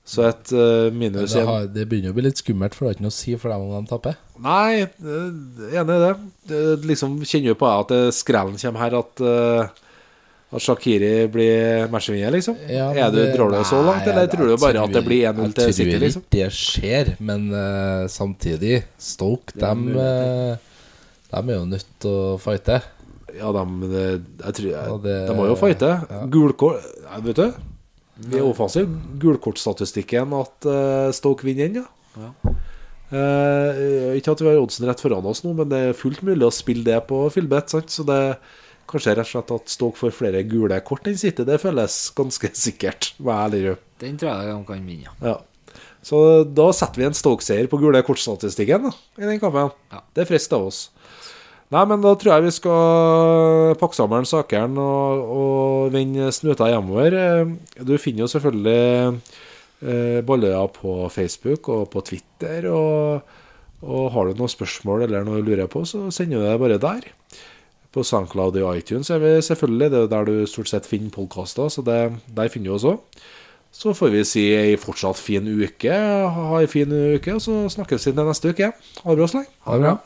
Så et uh, minus Det, har, det begynner å bli litt skummelt, for det har ikke noe å si for dem om de taper. Nei, enig i det. det. Liksom Kjenner jo på at skrellen kommer her, at, uh, at Shakiri blir matchvinner, liksom. Ja, er du, det- drar du det så langt, Nei, eller jeg- tror du bare at det blir 1-0 til City, Jeg liksom? tror ikke det skjer, men uh, samtidig Stoke, dem de, er jo nødt til å fighte. Ja, de, jeg tror jeg, det- De må jo fighte. ja. Gulkort Vet du, vi er offensive. Gulkortstatistikken at uh, Stoke vinner den, ja. Ja. Eh, ikke at vi har oddsen rett foran oss nå, men det er fullt mulig å spille det på Filbet. Sant? Så det kanskje rett og slett at Stoke får flere gule kort enn City. Det føles ganske sikkert. Ærlig. Den tror jeg de kan vinne. Ja. Så da setter vi en Stoke-seier på gule kortstatistikken i den kampen. Ja. Det er frist av oss. Nei, men da tror jeg vi skal pakke sammen sakene og, og vende snuta hjemover. Eh, Du finner jo selvfølgelig eh, Balløya på Facebook og på Twitter. Og, og har du noen spørsmål eller noe du lurer på, så sender du det bare der. På SoundCloud og iTunes er vi selvfølgelig. Det er der du stort sett finner podkaster, så det, der finner du oss òg. Så får vi si ei fortsatt fin uke. Ha ei fin uke, og så snakkes vi til neste uke. Ha det bra så lenge. Ha det bra.